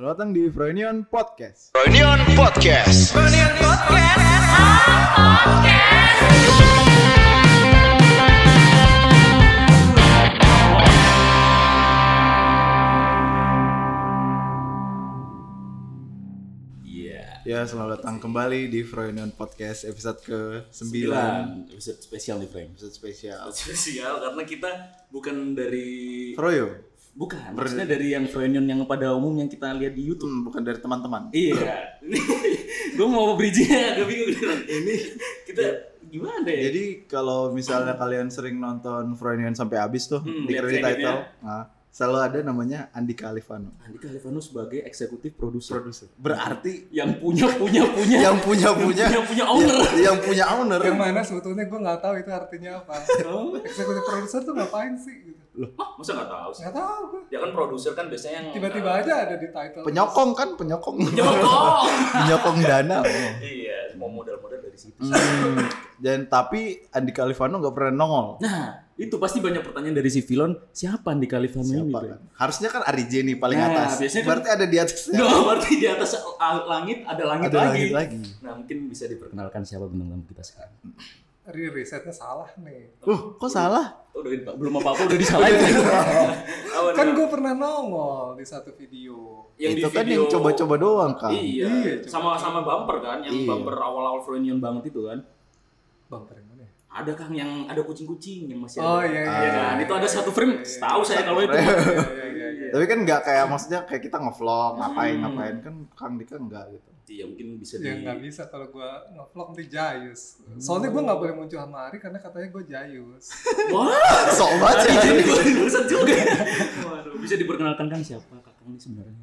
Selamat datang di Froynion Podcast. Reunion Podcast. Iya. Ya, selamat datang kembali di Froynion Podcast episode ke-9. Sembilan episode spesial nih Frank. Episode spesial. Spesial karena kita bukan dari Froyo. Bukan maksudnya dari yang Froynion yang pada umum yang kita lihat di YouTube. Hmm, bukan dari teman-teman. Iya. gue mau bridgingnya agak bingung. Ini kita gimana ya? Jadi kalau misalnya kalian sering nonton Froynion sampai habis tuh Hmm, di credit title, nah, selalu ada namanya Andika Alifano. Andika Alifano sebagai eksekutif produser Produser. Berarti yang punya punya punya yang punya punya yang punya owner. yang, yang punya owner. yang mana sebetulnya gue nggak tahu itu artinya apa Oh. eksekutif produser tuh ngapain sih gitu Hah, masa nggak tahu sih? nggak tahu gue Ya kan produser kan biasanya yang tiba-tiba aja ada di title Penyokong kan, penyokong. Nyokong. penyokong dana. iya, mau modal-modal dari situ. Hmm, dan tapi Andika Alifano nggak pernah nongol. Nah, itu pasti banyak pertanyaan dari si Filon, siapa Andika Alifano ini? Siapa Bro? kan? Harusnya kan Arije nih paling Nah, atas. biasanya kan- Berarti ada di atasnya. No, berarti di atas langit ada langit ada lagi. langit lagi. Nah, mungkin bisa diperkenalkan siapa bintang tamu kita sekarang. Ri risetnya salah nih Uh, kok salah? Oh, udah, belum apa-apa udah disalahin. Apa kan gue pernah nongol di satu video yang itu di kan video- yang coba-coba doang kan. Iya, Iya, sama sama bumper kan, yang Iya. bumper awal-awal Freudian banget itu kan. bumper yang mana ya? Ada Kang yang ada kucing-kucing yang masih oh ada. iya Iya iya kan, iya, itu ada iya, satu iya, frame. iya, Tahu saya kalau itu. iya iya iya iya Tapi kan nggak kayak maksudnya kayak kita ngevlog ngapain Hmm. ngapain kan Kang Dika enggak gitu. Iya, mungkin bisa di ya nggak bisa kalau gue ngevlog nanti jayus soalnya gue nggak boleh muncul sama Ari karena katanya gue jayus Wah, Sok banget ya. jadi gue juga. Waduh, bisa diperkenalkan kan siapa Kakang ini sebenarnya?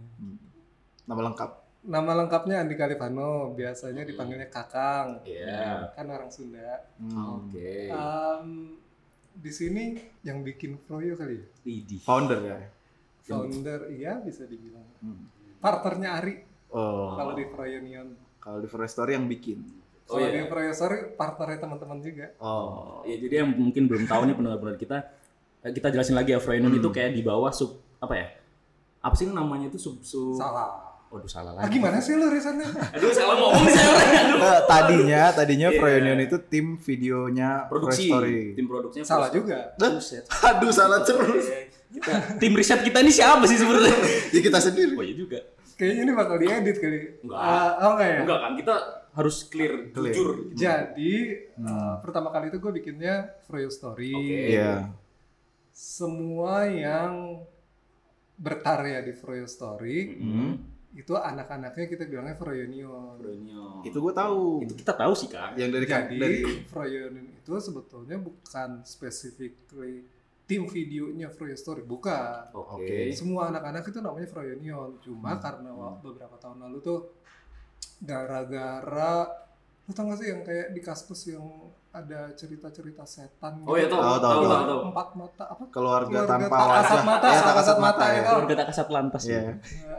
Nama lengkap. nama lengkapnya Andika Alifano biasanya dipanggilnya Kakang Iya. kan orang Sunda Hmm. Oke. Em, di sini yang bikin Froyo kali ya. Founder ya. founder iya bisa dibilang Hmm. partnernya Ari Oh. kalau di Froyonion Kalau di Story yang bikin. Oh, kalau iya. di Froyo Story partnernya teman-teman juga Oh. Oh, ya jadi yang mungkin belum tahu nih pendengar-pendengar kita, eh, kita jelasin lagi ya Freudian itu kayak di bawah sub apa ya? Apa sih namanya itu sub sub? salah Waduh salah ah, lagi. gimana sih lu risetnya Aduh salah ngomong saya orang. Nah, tadinya tadinya Iya. Froyonion itu tim videonya Produksi, Story. tim produksinya salah juga Buset. Aduh salah terus. Kita, tim riset kita ini siapa sih sebenarnya? Ya kita sendiri. Oh iya juga. Kayaknya ini bakal diedit kali Enggak. Ah, oh enggak ya Enggak kan kita harus clear, Clear. jujur. jadi eh, pertama kali itu gue bikinnya Froyo Story Oke. Iya. semua yang berkarya di Froyo Story Hmm. itu anak-anaknya kita bilangnya Froyonion Freudian. Itu gue tahu. itu kita tahu sih kak. yang dari Jadi dari Froyonion itu sebetulnya bukan specifically tim videonya Froyo Story, bukan. Oke. Semua anak-anak itu namanya Froyonion. Cuma karena wa- beberapa tahun lalu tuh gara-gara lu tau gak sih yang kayak di kaskus yang ada cerita-cerita setan Oh iya tahu, Tahu, tahu, tahu, tahu, empat mata apa keluarga, Keluarga tanpa tak wajah. kasat mata, Ya, tak kasat mata ya. itu. Keluarga tak kasat lantas Iya. ya.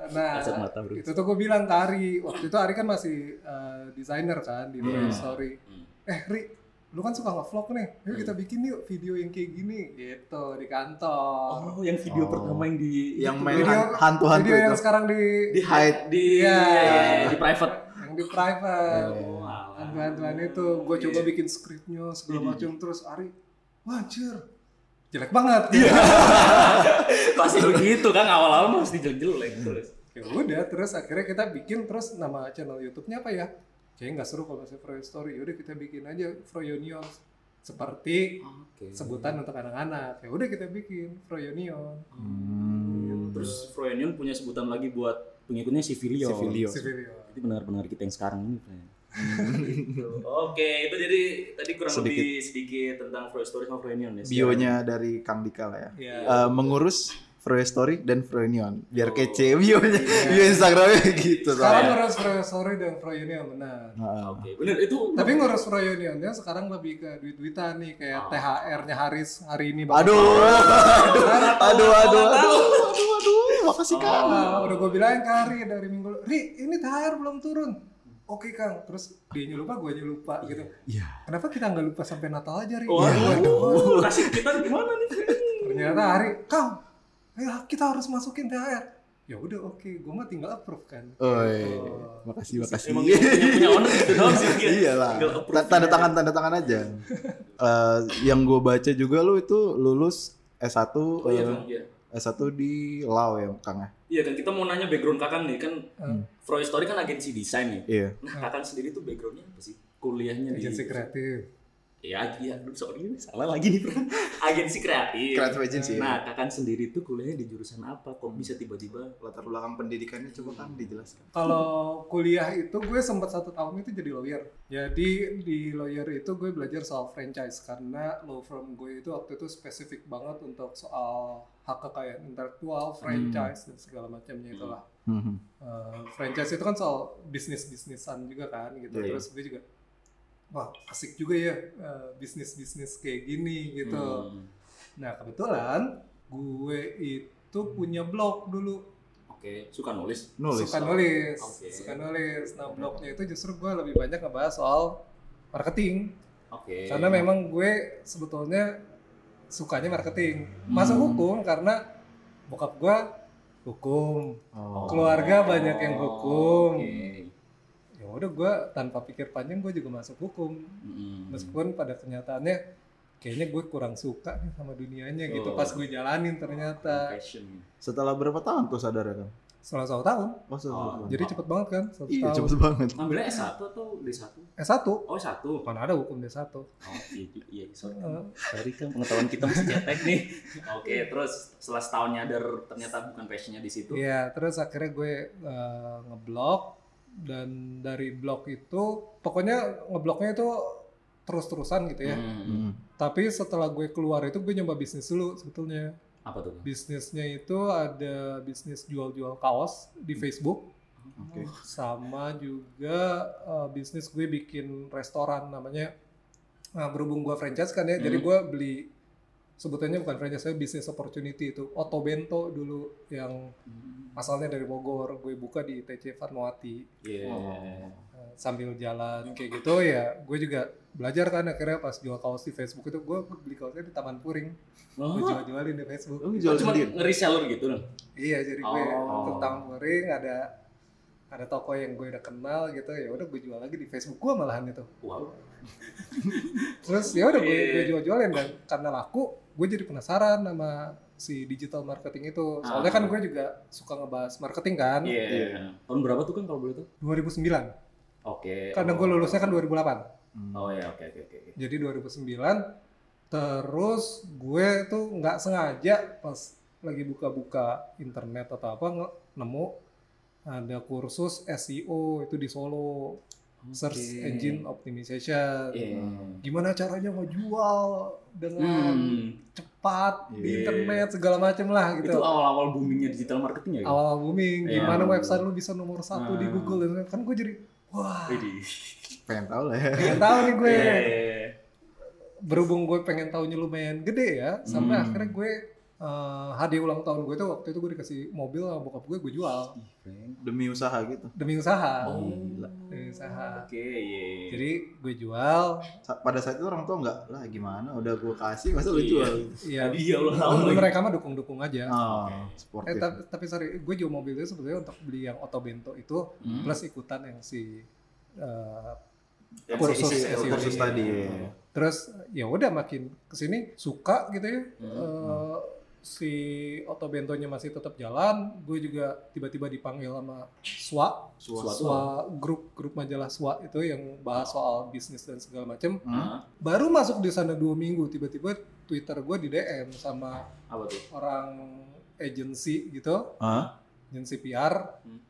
nah Kasat mata bro. itu tuh gue bilang ke Ari waktu itu Ari kan masih eh, desainer kan di Froyo Hmm. Story Hmm. eh Ri lu kan suka nge-vlog nih yuk kita bikin yuk video yang kayak gini gitu di kantor Oh, yang video Oh. pertama yang di Yang itu, main video- Video- hantu-hantu video yang itu. sekarang di di hide di Iya. di private. yang di private Oh, alah. hantu-hantuan itu gue coba bikin skripnya segala Iya. macam terus Ari wah anjir jelek banget Iya. Pasti begitu kan awal-awal mesti jelek-jelek terus. ya udah terus akhirnya kita bikin terus nama channel YouTube-nya apa ya kayaknya nggak seru kalau saya Froyo Story udah kita bikin aja Froyonion seperti Oke. sebutan untuk anak-anak ya udah kita bikin Froyonion Hmm. Terus Froyonion punya sebutan lagi buat pengikutnya Civilio. Civilio. Civilio Itu benar-benar kita yang sekarang ini. Fren. Oke, itu jadi tadi kurang Sedikit. lebih sedikit tentang Froyo Story sama Froyonion ya. Bionya dari Kang Dika lah ya. Iya. Eh, mengurus Froyo Story dan Froyonion biar kece bionya bio Instagramnya gitu sekarang soalnya. ngurus Froyo Story dan Froyonion benar Heeh. Oke, benar itu. tapi ngurus Froyonionnya sekarang lebih ke duit-duitan nih kayak Oh. THR-nya Haris hari ini Aduh, aduh, aduh, aduh, aduh, aduh, aduh, makasih Kang. Ah, udah gue bilangin ke Hari dari minggu Ri ini THR belum turun Oke Kang, terus dia lupa, gue lupa gitu. Iya. Kenapa kita nggak lupa sampai Natal aja Ri? Waduh, kasih kita gimana nih? Ternyata Hari, Kang, ayo kita harus masukin THR. ya udah oke gue mah tinggal approve kan Oi, Oh. makasih makasih. Emang punya, punya owner gitu doang sih. Iyalah. Tanda aja. tangan tanda tangan aja. Eh, yang gue baca juga lu itu lulus S1 Oh iya eh, Kang, iya. S1 di Lau ya, Kang ya? Iya kan kita mau nanya background kakak nih kan Hmm. Froy Story kan agensi desain nih. Iya. Nah kakak sendiri tuh backgroundnya apa sih? Kuliahnya di agensi kreatif Ya iya, aduh sorry salah lagi nih bro. Agensi kreatif. Creative agency. Nah kakak sendiri tuh kuliahnya di jurusan apa? Kok bisa tiba-tiba? latar belakang pendidikannya coba kan dijelaskan. Kalau kuliah itu gue sempat satu tahun itu jadi lawyer. Jadi di lawyer itu gue belajar soal franchise karena law firm gue itu waktu itu spesifik banget untuk soal hak kekayaan intelektual, franchise dan segala macamnya itulah. Mhm. Eh, franchise itu kan soal bisnis bisnisan juga kan gitu. Iya. Terus gue juga wah asik juga ya eh, bisnis bisnis kayak gini gitu. Hmm, Nah kebetulan gue itu punya blog dulu Oke, suka nulis. Nulis. suka nulis, Oke. suka nulis. Nah blognya itu justru gue lebih banyak ngebahas soal marketing, Oke. karena memang gue sebetulnya sukanya marketing. Masuk Hmm. hukum karena bokap gue hukum, Oh. keluarga banyak yang hukum. Oke. Ya udah gue tanpa pikir panjang gue juga masuk hukum, Mm-mm. meskipun pada kenyataannya kayaknya gue kurang suka nih sama dunianya gitu. Oh. Pas gue jalanin ternyata Passion. Setelah berapa tahun tuh sadar ya kan? setelah satu tahun, Oh, setelah Oh. jadi cepet banget kan satu iya tahun. cepet banget. Ngambilnya S1 atau D1? S1, Oh, S1. mana ada hukum D1. Oh, iya, iya, sorry. Eh, Sorry kan pengetahuan kita masih cetek nih. Oke, terus setelah setahun nyadar ternyata bukan passionnya di situ. Iya, terus akhirnya gue eh, ngeblok dan dari blog itu pokoknya ngebloknya itu terus-terusan gitu ya. Hmm. Hmm. Tapi setelah gue keluar itu gue nyoba bisnis dulu sebetulnya. Apa tuh? Bisnisnya itu ada bisnis jual-jual kaos di Facebook Oke. sama juga eh, bisnis gue bikin restoran namanya nah, berhubung gue franchise kan ya, jadi Hmm. gue beli sebutannya bukan franchise, saya bisnis opportunity itu Oto Bento dulu yang asalnya dari Bogor, gue buka di TC Fatmawati Iya. Eh, sambil jalan kayak gitu ya, gue juga belajar kan akhirnya pas jual kaos di Facebook itu gue beli kaosnya di Taman Puring, gue Oh, jual-jualin di Facebook. Lu jual cuma nge-reseller gitu kan? Iya, jadi gue Oh. untuk Taman Puring ada ada toko yang gue udah kenal gitu ya udah gue jual lagi di Facebook gue malahan itu Wow. terus ya udah gue, Iya. gue jual-jualin dan karena laku gue jadi penasaran sama si digital marketing itu soalnya Ah. kan gue juga suka ngebahas marketing kan Iya. Tahun berapa tuh kan kalau boleh tuh? 2009 Oke. karena gue lulusnya kan 2008 Hmm. Oh ya, oke oke oke. jadi 2009 terus gue tuh nggak sengaja pas lagi buka-buka internet atau apa nemu ada kursus SEO itu di Solo search Oke. engine optimization Iya. gimana caranya ngejual dengan Hmm. cepat di Iya. internet segala macem lah gitu Itu awal-awal boomingnya digital marketing ya? gitu? awal booming Iya. gimana website lu bisa nomor satu di Hmm. Google dan kan gue jadi wah Widih. Pengen tahu lah ya. pengen tahu nih gue Iya. berhubung gue pengen tahunya lumayan gede ya sampai Hmm. akhirnya gue eh, hadiah ulang tahun gue tuh waktu itu gue dikasih mobil sama bokap gue gue jual Demi usaha gitu. demi usaha Oh. demi usaha Oke, iya. jadi gue jual Sa- Pada saat itu orang tua nggak lah gimana udah gue kasih masa lu Iya. jual. ya Tadi ya ulang tahun mereka mah dukung-dukung aja Oh, Eh, sportif. tapi, tapi sorry, gue jual mobil itu sebetulnya untuk beli yang Oto Bento itu Hmm. plus ikutan yang si eh, Yang kursus kursus Iya. tadi. terus ya udah makin ke sini suka gitu ya Hmm. Eh, si Oto Bentonya masih tetap jalan gue juga tiba-tiba dipanggil sama SWA. SWA grup grup majalah SWA itu yang bahas soal bisnis dan segala macam Hmm? Baru masuk di sana dua minggu tiba-tiba Twitter gue di DM sama Apa tuh? orang agency gitu Hah? agensi PR Hmm.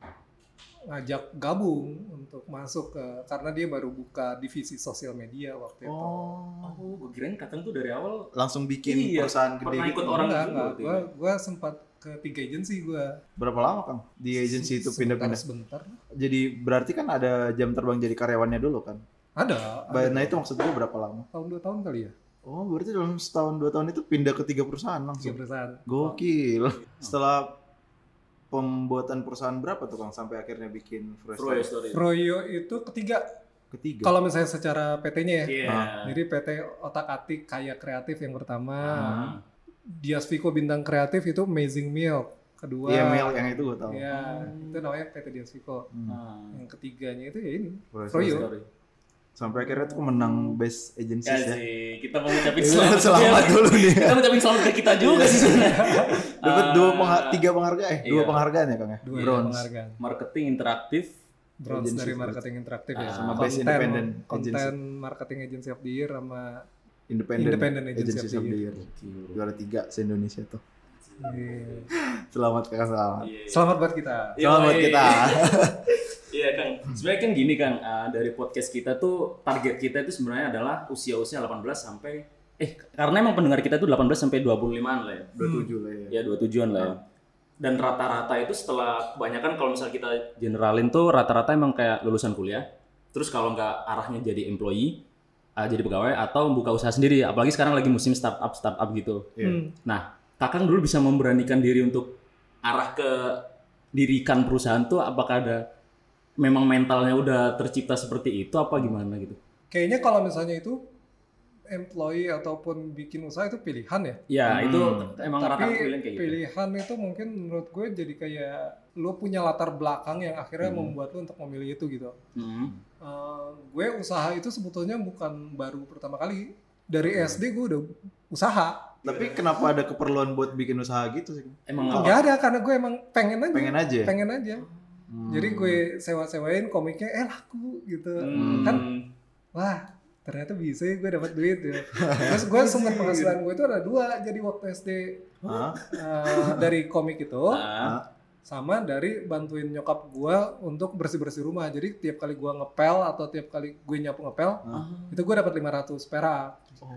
Ngajak gabung untuk masuk ke karena dia baru buka divisi sosial media waktu itu. Oh. Oh, gue kirain Kakang tuh dari awal Langsung bikin Iya, perusahaan gede pernah gitu. ikut orang enggak, enggak. berarti Gua, gua sempat ke tiga agensi gua. Berapa lama Kang? Di agensi itu pindah-pindah. Sebentar. Jadi berarti kan ada jam terbang jadi karyawannya dulu kan? Ada. Ada. Nah itu maksud gue berapa lama? tahun dua tahun kali ya. Oh berarti dalam setahun dua tahun itu pindah ke tiga perusahaan Tiga langsung. perusahaan. Gokil. Setelah pembuatan perusahaan berapa tuh Kang sampai akhirnya bikin Fresh Froyo? Story. Froyo itu ketiga. Ketiga. Kalau misalnya secara PT-nya ya. Iya. Ah. Jadi PT Otak Atik Kaya Kreatif yang pertama. Ah. Dias Vico Bintang Kreatif itu Amazing Milk. kedua Iya mail yang itu gue tahu. Iya, itu namanya PT Dias Vico. Ah. Yang ketiganya itu ya ini, Froyo Froyo. Story. Sampai akhirnya tuh menang best agency Ya ya. sih, kita mau ngucapin Iya, selamat, selamat dulu nih. Kita ngucapin selamat ke kita juga sih sebenarnya. Dapat Ah, dua pengha- tiga penghargaan, eh dua iya. penghargaan ya Kang ya? Dua Bronze. penghargaan. marketing interaktif. Bronze Agency dari marketing interaktif ya. Ah, sama Konten- Best Independent Konten marketing agency of the year sama Independent, Independent Agency Agency of of the the Year. Juara tiga se-Indonesia tuh. Iya. Selamat Kang, selamat. Selamat buat kita. Selamat buat kita. Iya Kang, sebenarnya kan gini Kang, ah, dari podcast kita tuh target kita itu sebenarnya adalah usia-usia 18 sampai eh karena emang pendengar kita tuh 18 sampai 25-an lah ya. 27 lah ya. Ya 27-an lah ya. Dan rata-rata itu setelah kebanyakan kalau misalnya kita generalin tuh rata-rata emang kayak lulusan kuliah. Terus kalau nggak arahnya jadi employee, ah, jadi pegawai atau buka usaha sendiri. Apalagi sekarang lagi musim startup startup gitu. Iya. Hmm. Nah, Kakang dulu bisa memberanikan diri untuk arah ke dirikan perusahaan tuh apakah ada memang mentalnya udah tercipta seperti itu apa gimana gitu? Kayaknya kalau misalnya itu employee ataupun bikin usaha itu pilihan ya. Ya, Hmm. itu emang Tapi rata-rata pilihan kayak gitu. pilihan itu mungkin menurut gue jadi kayak lu punya latar belakang yang akhirnya Hmm. membuat lu untuk memilih itu gitu. Hmm. Eh, gue usaha itu sebetulnya bukan baru pertama kali. Dari SD gue udah usaha. Tapi kenapa ada keperluan buat bikin usaha gitu sih? Emang? Nggak ada karena gue emang pengen aja. Pengen aja. Pengen aja. Hmm. Jadi gue sewa-sewain komiknya eh laku gitu. Hmm. Kan wah ternyata bisa ya gue dapat duit ya. Terus gue sumber penghasilan gue itu ada dua. Jadi waktu SD Hah? eh, dari komik itu Ah, sama dari bantuin nyokap gue untuk bersih-bersih rumah. Jadi tiap kali gue ngepel atau tiap kali gue nyapu ngepel ah. itu gue dapat 500 perak.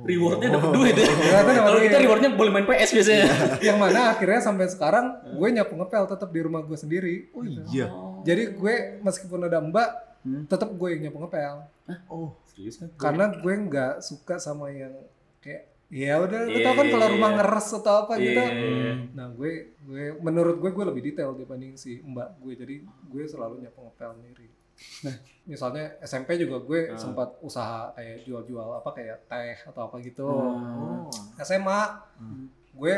Rewardnya dapat duit ya. Dapat Kalau duit. kita rewardnya boleh main PS biasanya. yang mana akhirnya sampai sekarang gue nyapu ngepel tetap di rumah gue sendiri. Oh gitu. iya. Jadi gue meskipun ada mbak, Hmm. tetap gue yang nyapu ngepel. Oh. Serius kan? Karena gue nggak suka sama yang kayak ya udah lu Iya, tau kan iya, kalau iya. rumah ngeres atau apa gitu. Iya. Nah gue gue menurut gue gue lebih detail dibanding si mbak gue. Jadi gue selalu nyapu ngepel sendiri. Nah misalnya SMP juga gue Ah. sempat usaha kayak jual-jual apa kayak teh atau apa gitu. Oh. SMA Hmm. gue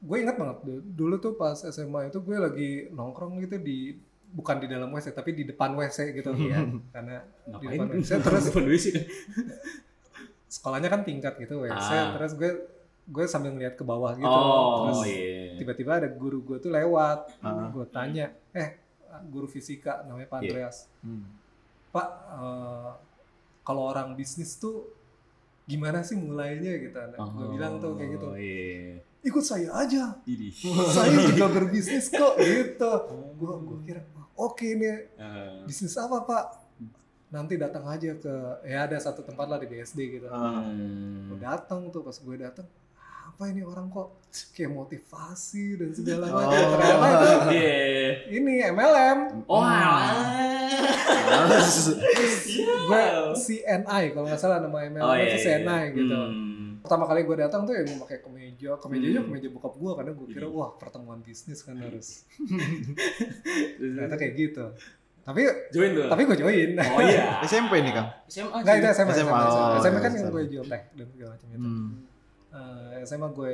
gue ingat banget du- dulu tuh pas SMA itu gue lagi nongkrong gitu di bukan di dalam WC tapi di depan WC gitu ya karena di Ngapain? depan WC terus Depan. sekolahnya kan tingkat gitu WC Ah. terus gue gue sambil ngeliat ke bawah gitu Oh, terus iya. tiba-tiba ada guru gue tuh lewat Ah. gue tanya eh guru fisika namanya Pak Iya. Andreas Hmm. Pak eh, kalau orang bisnis tuh gimana sih mulainya gitu nah, gue bilang tuh kayak gitu Oh, iya. ikut saya aja Idih. saya juga berbisnis kok gitu gua gua kira oke nih Ah. bisnis apa pak nanti datang aja ke ya ada satu tempat lah di BSD gitu Hmm. Datang tuh pas gue datang apa ini orang kok kayak motivasi dan segala Oh. macam ternyata itu Iya. ini MLM Oh, alah. gue CNI kalau nggak salah nama MLM Oh, iya, itu iya. CNI gitu Hmm. pertama kali gue datang tuh ya gue pakai kemeja kemejanya Hmm. kemeja bokap gue karena gue kira Iya. wah pertemuan bisnis kan harus ternyata kayak gitu tapi Join tuh. tapi gue join Oh iya. SMP nih Kang. SMA. Enggak itu. SMA, SMA, SMA, SMA, oh, SMA kan yang gue teh dan segala macam itu. Hmm. Eh, SMA gue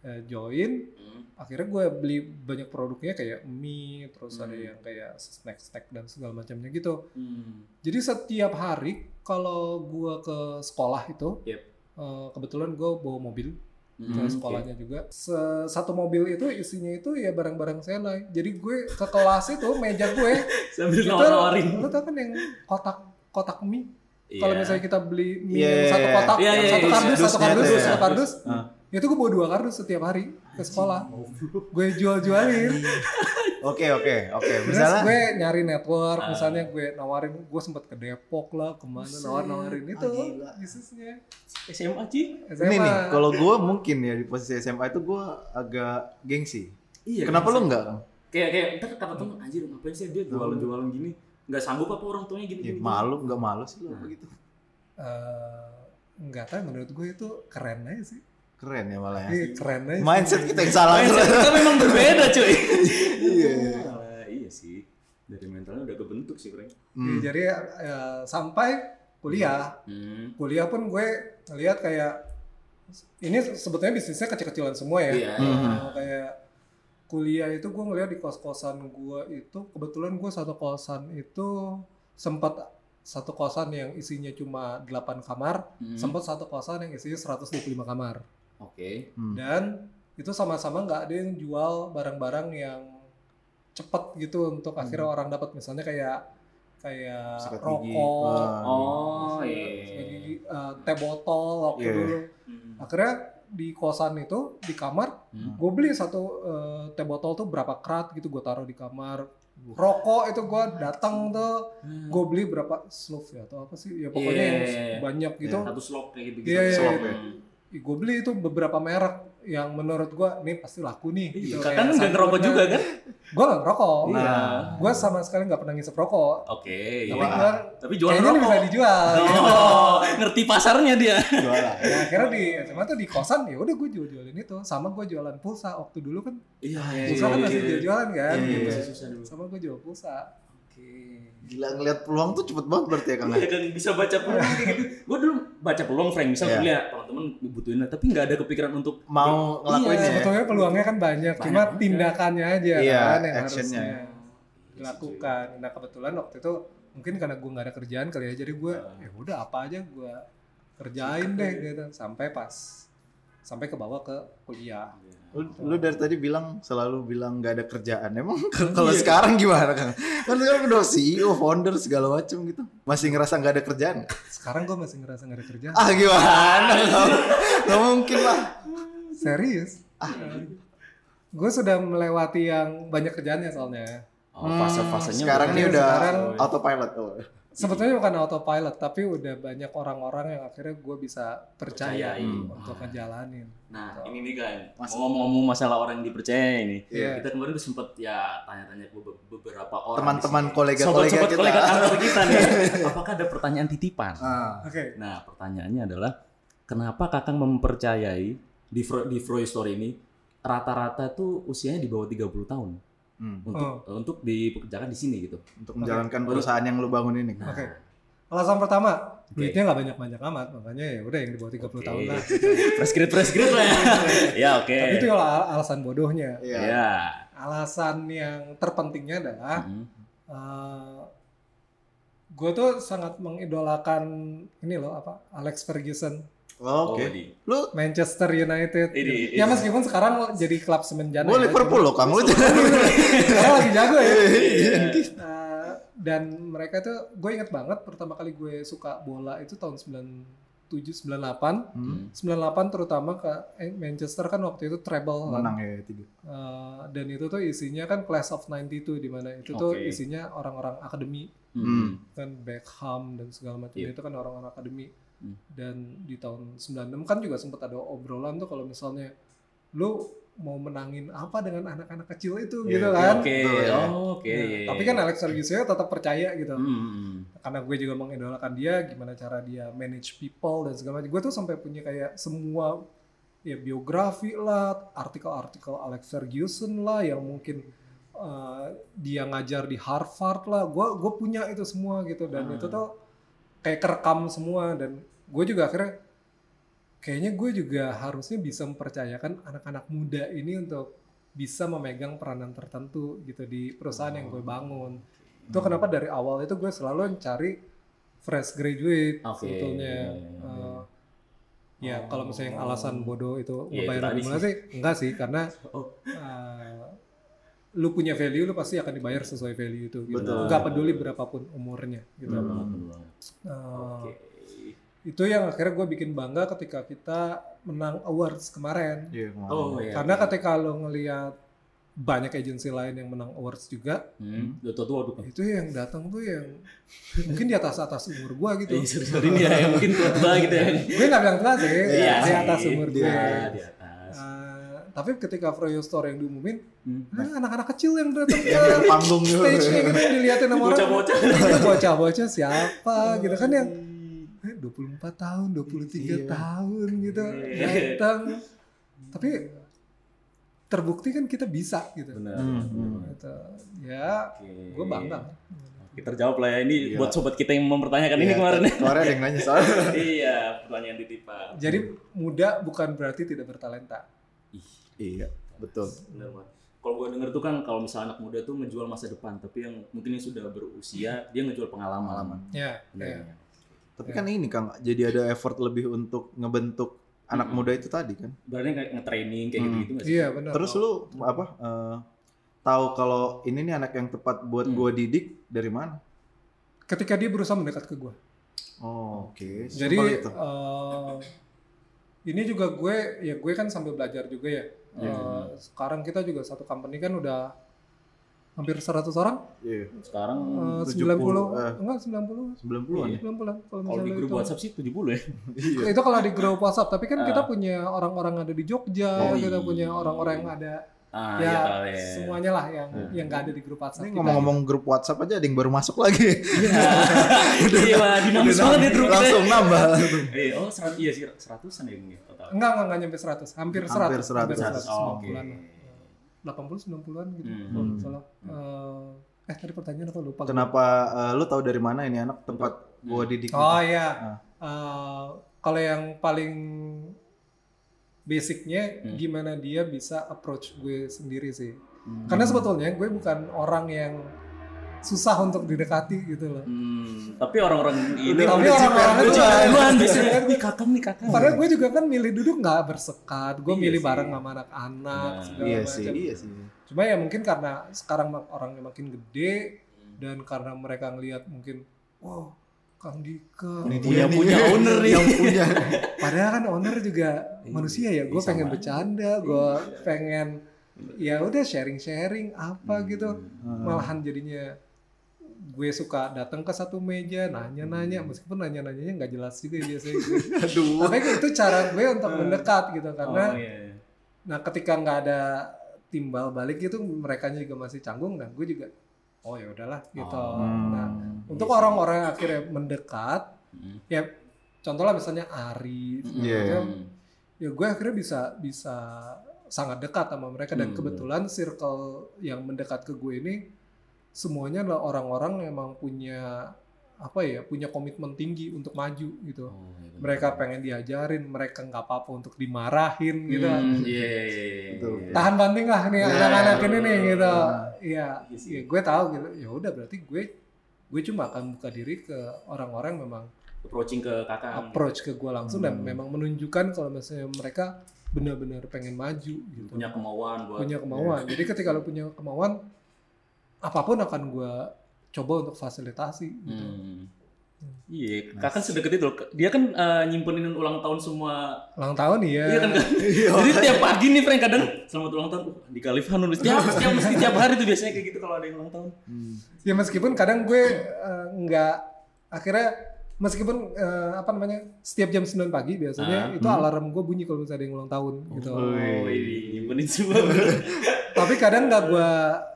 eh, join, Hmm. akhirnya gue beli banyak produknya kayak mie, terus ada Hmm. yang kayak snack-snack dan segala macamnya gitu. Hmm. Jadi setiap hari kalau gue ke sekolah itu, Yep. eh, kebetulan gue bawa mobil ke Hmm, sekolahnya juga. Se- satu mobil itu isinya itu ya barang-barang Senai. Jadi gue ke kelas itu meja gue Sambil itu nawar-nawarin. lu tau kan yang kotak kotak mie kalau Iya. misalnya kita beli mie Iya, yang iya, satu iya. kotak, Iya, iya, satu iya, kardus, satu dusnya kardus, satu kardus, Ah. itu gue bawa dua kardus setiap hari ke sekolah. gue jual-jualin. Oke oke oke. Terus Misalnya gue nyari network, Ah. misalnya gue nawarin, gue sempet ke Depok lah, ke mana nawar-nawarin itu Ah, bisnisnya. SMA. SMA. ini nih kalau gue mungkin ya di posisi SMA itu gue agak gengsi. Iya. Kenapa lu enggak? Kayak kayak ntar kata temen anjir ngapain sih dia jualan-jualan gini? Nggak sanggup apa orang tuanya gini Ya, gini. malu enggak malu sih lu Nah. begitu. Eh, nggak tahu menurut gue itu keren aja sih. Keren ya malah ya. Iya, keren aja. Mindset kita yang salah. Mindset kita memang berbeda cuy. Iya. Ah, iya sih. Dari mentalnya udah kebentuk sih, Frank. Iya, Hmm. Jadi eh, sampai kuliah, Hmm. kuliah pun gue ngeliat kayak ini sebetulnya bisnisnya kecil-kecilan semua ya. Iya. Hmm. Eh, kayak kuliah itu gue ngeliat di kos-kosan gue itu kebetulan gue satu kosan itu sempat satu kosan yang isinya cuma 8 kamar, Hmm. sempat satu kosan yang isinya 125 kamar. Oke. Hmm. Dan itu sama-sama nggak ada yang jual barang-barang yang cepet gitu untuk akhirnya orang dapat misalnya kayak kayak Sikat gigi. rokok, Wah. Oh, sikat iya. eh, teh botol waktu Iya. dulu. Hmm. Akhirnya di kosan itu di kamar Hmm. gue beli satu eh, teh botol tuh berapa krat gitu gue taruh di kamar rokok itu gue datang tuh gue beli berapa slove ya atau apa sih ya pokoknya Iya, yang iya, iya. banyak gitu Satu slop kayak gitu. Iya, iya, Slop iya. Ya. gue beli itu beberapa merek yang menurut gue nih pasti laku nih gitu Kakak kan nggak ngerokok juga kan? gue gak ngerokok Iya. gue sama sekali nggak pernah ngisep rokok Oke. tapi iya. gue Tapi jual kayaknya rokok. bisa dijual gitu. Oh, ngerti pasarnya dia. Jualan. Nah, akhirnya di SMA tuh di kosan ya udah gue jual jualin itu sama gue jualan pulsa waktu dulu kan Iya, pulsa kan masih jual jualan kan Iya, gitu. iya, susah dulu. sama gue jual pulsa Gila ngeliat peluang tuh cepet banget berarti ya Kang. Iya dan bisa baca peluang kayak gitu. Gue dulu baca peluang Frank, misal Iya. gue lihat teman-teman butuhin tapi nggak ada kepikiran untuk Mau ngelakuin Iya, ya. sebetulnya peluangnya kan banyak, Banyak cuma banget. tindakannya aja Iya, kan yang actionnya. harusnya dilakukan. Nah kebetulan waktu itu mungkin karena gue nggak ada kerjaan kali ya, jadi gue ya udah apa aja gue kerjain deh gitu sampai pas sampai ke bawah ke kuliah. Lu, lu dari tadi bilang selalu bilang nggak ada kerjaan. Emang kalau sekarang gimana Kang? Kan sekarang udah CEO, founder segala macam gitu. Masih ngerasa nggak ada kerjaan? Sekarang gue masih ngerasa nggak ada kerjaan. Ah gimana? Nggak mungkin lah. Serius? gue sudah melewati yang banyak kerjaannya soalnya. oh, fase-fasenya sekarang ini udah Sekarang- autopilot. Oh. Sebetulnya bukan autopilot, tapi udah banyak orang-orang yang akhirnya gue bisa percaya Percayai. untuk ngejalanin. Nah, ini nih kan, mau ngomong-ngomong masalah orang yang dipercaya ini. Iya. Kita kemarin tuh sempet ya tanya-tanya beberapa orang. Teman-teman kolega-kolega kita. kolega kantor kita nih. Apakah ada pertanyaan titipan? Ah. Oke. Nah, pertanyaannya adalah kenapa Kakang mempercayai di Fro, di Froy Story ini rata-rata tuh usianya di bawah 30 tahun Hmm. untuk untuk dipekerjakan di sini gitu. Untuk menjalankan perusahaan yang lu bangun ini. Kang. Oke. Alasan pertama, Oke. duitnya nggak banyak-banyak amat, makanya ya udah yang di bawah 30 tahun lah. Press grade press grade lah ya. ya oke. Tapi itu al- alasan bodohnya. Iya. Ya. Alasan yang terpentingnya adalah Mhm. gue tuh sangat mengidolakan ini loh apa Alex Ferguson Oh, Oke. Oh, di- Lu Manchester United. Ini- ya meskipun sekarang jadi klub semenjana. gue ya, Liverpool loh, Kang. Lu sekarang lagi jago ya. Iya. Uh, dan mereka tuh gue inget banget pertama kali gue suka bola itu tahun 97 98 Hmm. 98 terutama ke eh, Manchester kan waktu itu treble kan. Menang ya tiga. Uh, dan itu tuh isinya kan class of 92 di mana itu tuh Oke. isinya orang-orang akademi Hmm. kan Beckham dan segala macam Iya. itu kan orang-orang akademi Hmm. dan di tahun 96 kan juga sempat ada obrolan tuh kalau misalnya lu mau menangin apa dengan anak-anak kecil itu Iya, gitu iya, kan Oke, Betul, ya. oh, oke. Nah, tapi kan Alex Ferguson tetap percaya gitu Hmm. karena gue juga mengidolakan dia gimana cara dia manage people dan segala macam gue tuh sampai punya kayak semua ya biografi lah artikel-artikel Alex Ferguson lah yang mungkin uh, dia ngajar di Harvard lah gue gue punya itu semua gitu dan Hmm. itu tuh kayak kerekam semua dan gue juga akhirnya kayaknya gue juga harusnya bisa mempercayakan anak-anak muda ini untuk bisa memegang peranan tertentu gitu di perusahaan yang gue bangun itu kenapa dari awal itu gue selalu mencari fresh graduate Oke. sebetulnya Uh, ya kalau misalnya yang alasan bodoh itu Iya, ngebayar gimana sih enggak sih karena Oh. uh, lu punya value lu pasti akan dibayar sesuai value itu gitu Betul. nggak peduli berapapun umurnya gitu banget. Uh, Oke. Itu yang akhirnya gue bikin bangga ketika kita menang awards kemarin Iya, kemarin. Oh, iya. karena ketika lo ngelihat banyak agensi lain yang menang awards juga Hmm. Aduh. itu yang datang tuh yang mungkin di atas atas umur gue gitu sorry ini ya, yang mungkin tua-tua gitu ya. gue nggak bilang tua sih Iya di atas umur gue Iya, di atas. Uh, tapi ketika Froyo Store yang diumumin Hmm. ah, anak-anak kecil yang datang ke panggung gitu. stage kayak gitu yang dilihatin sama orang Bocah-bocah. Bocah-bocah siapa gitu kan yang 24 tahun 23 Iya. tahun gitu Iya. datang tapi terbukti kan kita bisa gitu Benar. Hmm, hmm. Gitu. ya Oke. gue bangga Oke, terjawab lah ya ini Iya. buat sobat kita yang mempertanyakan ini Iya, kemarin. Kemarin ada yang nanya soalnya. iya, pertanyaan titipan. jadi muda bukan berarti tidak bertalenta Ih, Iya, betul. benar banget. kalau gue denger tuh kan kalau misalnya anak muda tuh menjual masa depan, tapi yang mungkin yang sudah berusia dia ngejual pengalaman. Ya, Benar, ya. ya. Tapi kan ini Kang, jadi ada effort lebih untuk ngebentuk anak Mm-mm. muda itu tadi kan. Berarti kayak nge-training kayak Hmm. gitu-gitu nggak sih? Iya benar. Terus lu apa eh, tahu kalau ini nih anak yang tepat buat Hmm. gua didik dari mana? ketika dia berusaha mendekat ke gue. Oh, oke. Jadi Simpel itu. eh, ini juga gue ya gue kan sambil belajar juga ya. Iya. Eh, sekarang kita juga satu company kan udah hampir 100 orang, Iya. Sekarang Eh, 70, 90 eh. enggak 90 90-an Iya. ya? 90 kalau kalau misalnya di grup itu. WhatsApp sih 70 ya. Iya. Itu kalau di grup WhatsApp, tapi kan kita Ah. punya orang-orang ada di Jogja, Oh, kita iya. punya orang-orang yang ada Ah, ya iya, tahu ya. semuanya lah yang Hmm. yang nggak ada di grup WhatsApp. Ini ngomong-ngomong grup WhatsApp aja ada yang baru masuk lagi. Iya. Iya, dinamis banget ya grup kita. Langsung nambah. Iya, oh serat, iya sih seratusan ya ini total. Enggak, enggak, enggak nyampe 100. Hampir 100. Hampir 100. 100. Oh, oke. 90-an. 80 90-an gitu. Hmm. kalau nggak salah. Eh, eh tadi pertanyaan apa lupa. gue. Kenapa eh, lu tahu dari mana ini anak tempat gua didik? Oh iya. Ah. Eh, kalau yang paling basicnya Hmm. gimana dia bisa approach gue sendiri sih. Hmm. Karena sebetulnya gue bukan orang yang susah untuk didekati gitu loh. Hmm, tapi orang-orang ini Tapi orang-orang itu duluan. duluan biasanya nih kakak nih kakak. Padahal gue juga kan milih duduk nggak bersekat, gue Iya milih sih. bareng sama anak-anak Nah, segala Iya macam. sih, iya sih. Cuma ya mungkin karena sekarang orangnya makin gede dan karena mereka ngelihat mungkin, wow Kang Dika. Ini Punya- dia nih. punya owner nih. Yang punya. Padahal kan owner juga Iya, manusia ya. Gue iya, pengen bercanda, gue pengen ya udah sharing-sharing apa Hmm. gitu. Malahan jadinya gue suka datang ke satu meja nanya-nanya meskipun nanya-nanyanya nggak jelas juga ya biasanya gue. Aduh. Tapi itu cara gue untuk mendekat gitu karena Oh, iya. nah ketika nggak ada timbal balik itu mereka juga masih canggung nah gue juga oh ya udahlah gitu. Oh. Nah, Hmm. untuk Iya orang-orang yang akhirnya mendekat Hmm. ya contohnya misalnya Ari segala Iya. macam, ya gue akhirnya bisa bisa sangat dekat sama mereka dan Hmm. kebetulan circle yang mendekat ke gue ini semuanya adalah orang-orang yang emang punya apa ya punya komitmen tinggi untuk maju gitu Oh, iya mereka pengen diajarin mereka nggak apa-apa untuk dimarahin gitu Hmm, Iya, iya, iya, iya. Betul. tahan banting lah nih Ya, anak-anak ini nih gitu Nah. iya Iya sih. ya, gue tahu gitu ya udah berarti gue gue cuma akan buka diri ke orang-orang memang approaching ke kakak. approach ke gue langsung dan Hmm. memang menunjukkan kalau misalnya mereka benar-benar pengen maju gitu punya kemauan buat punya kemauan jadi ketika lo punya kemauan apa pun akan gue coba untuk fasilitasi gitu. Hmm. Iya, kakak sedekat itu. Dia kan eh, nyimpenin ulang tahun semua. ulang tahun iya, Iya kan? Kak? Jadi tiap pagi nih Frank kadang selamat ulang tahun. Uh, di Khalifah nulis tiap setiap mesti tiap hari tuh biasanya kayak gitu kalau ada yang ulang tahun. Hmm. ya meskipun kadang gue nggak akhirnya meskipun eh, apa namanya setiap jam 9 pagi biasanya Ah, itu hmm. alarm gue bunyi kalau misalnya ada yang ulang tahun gitu Oh, ini nyimpenin semua. tapi kadang nggak gue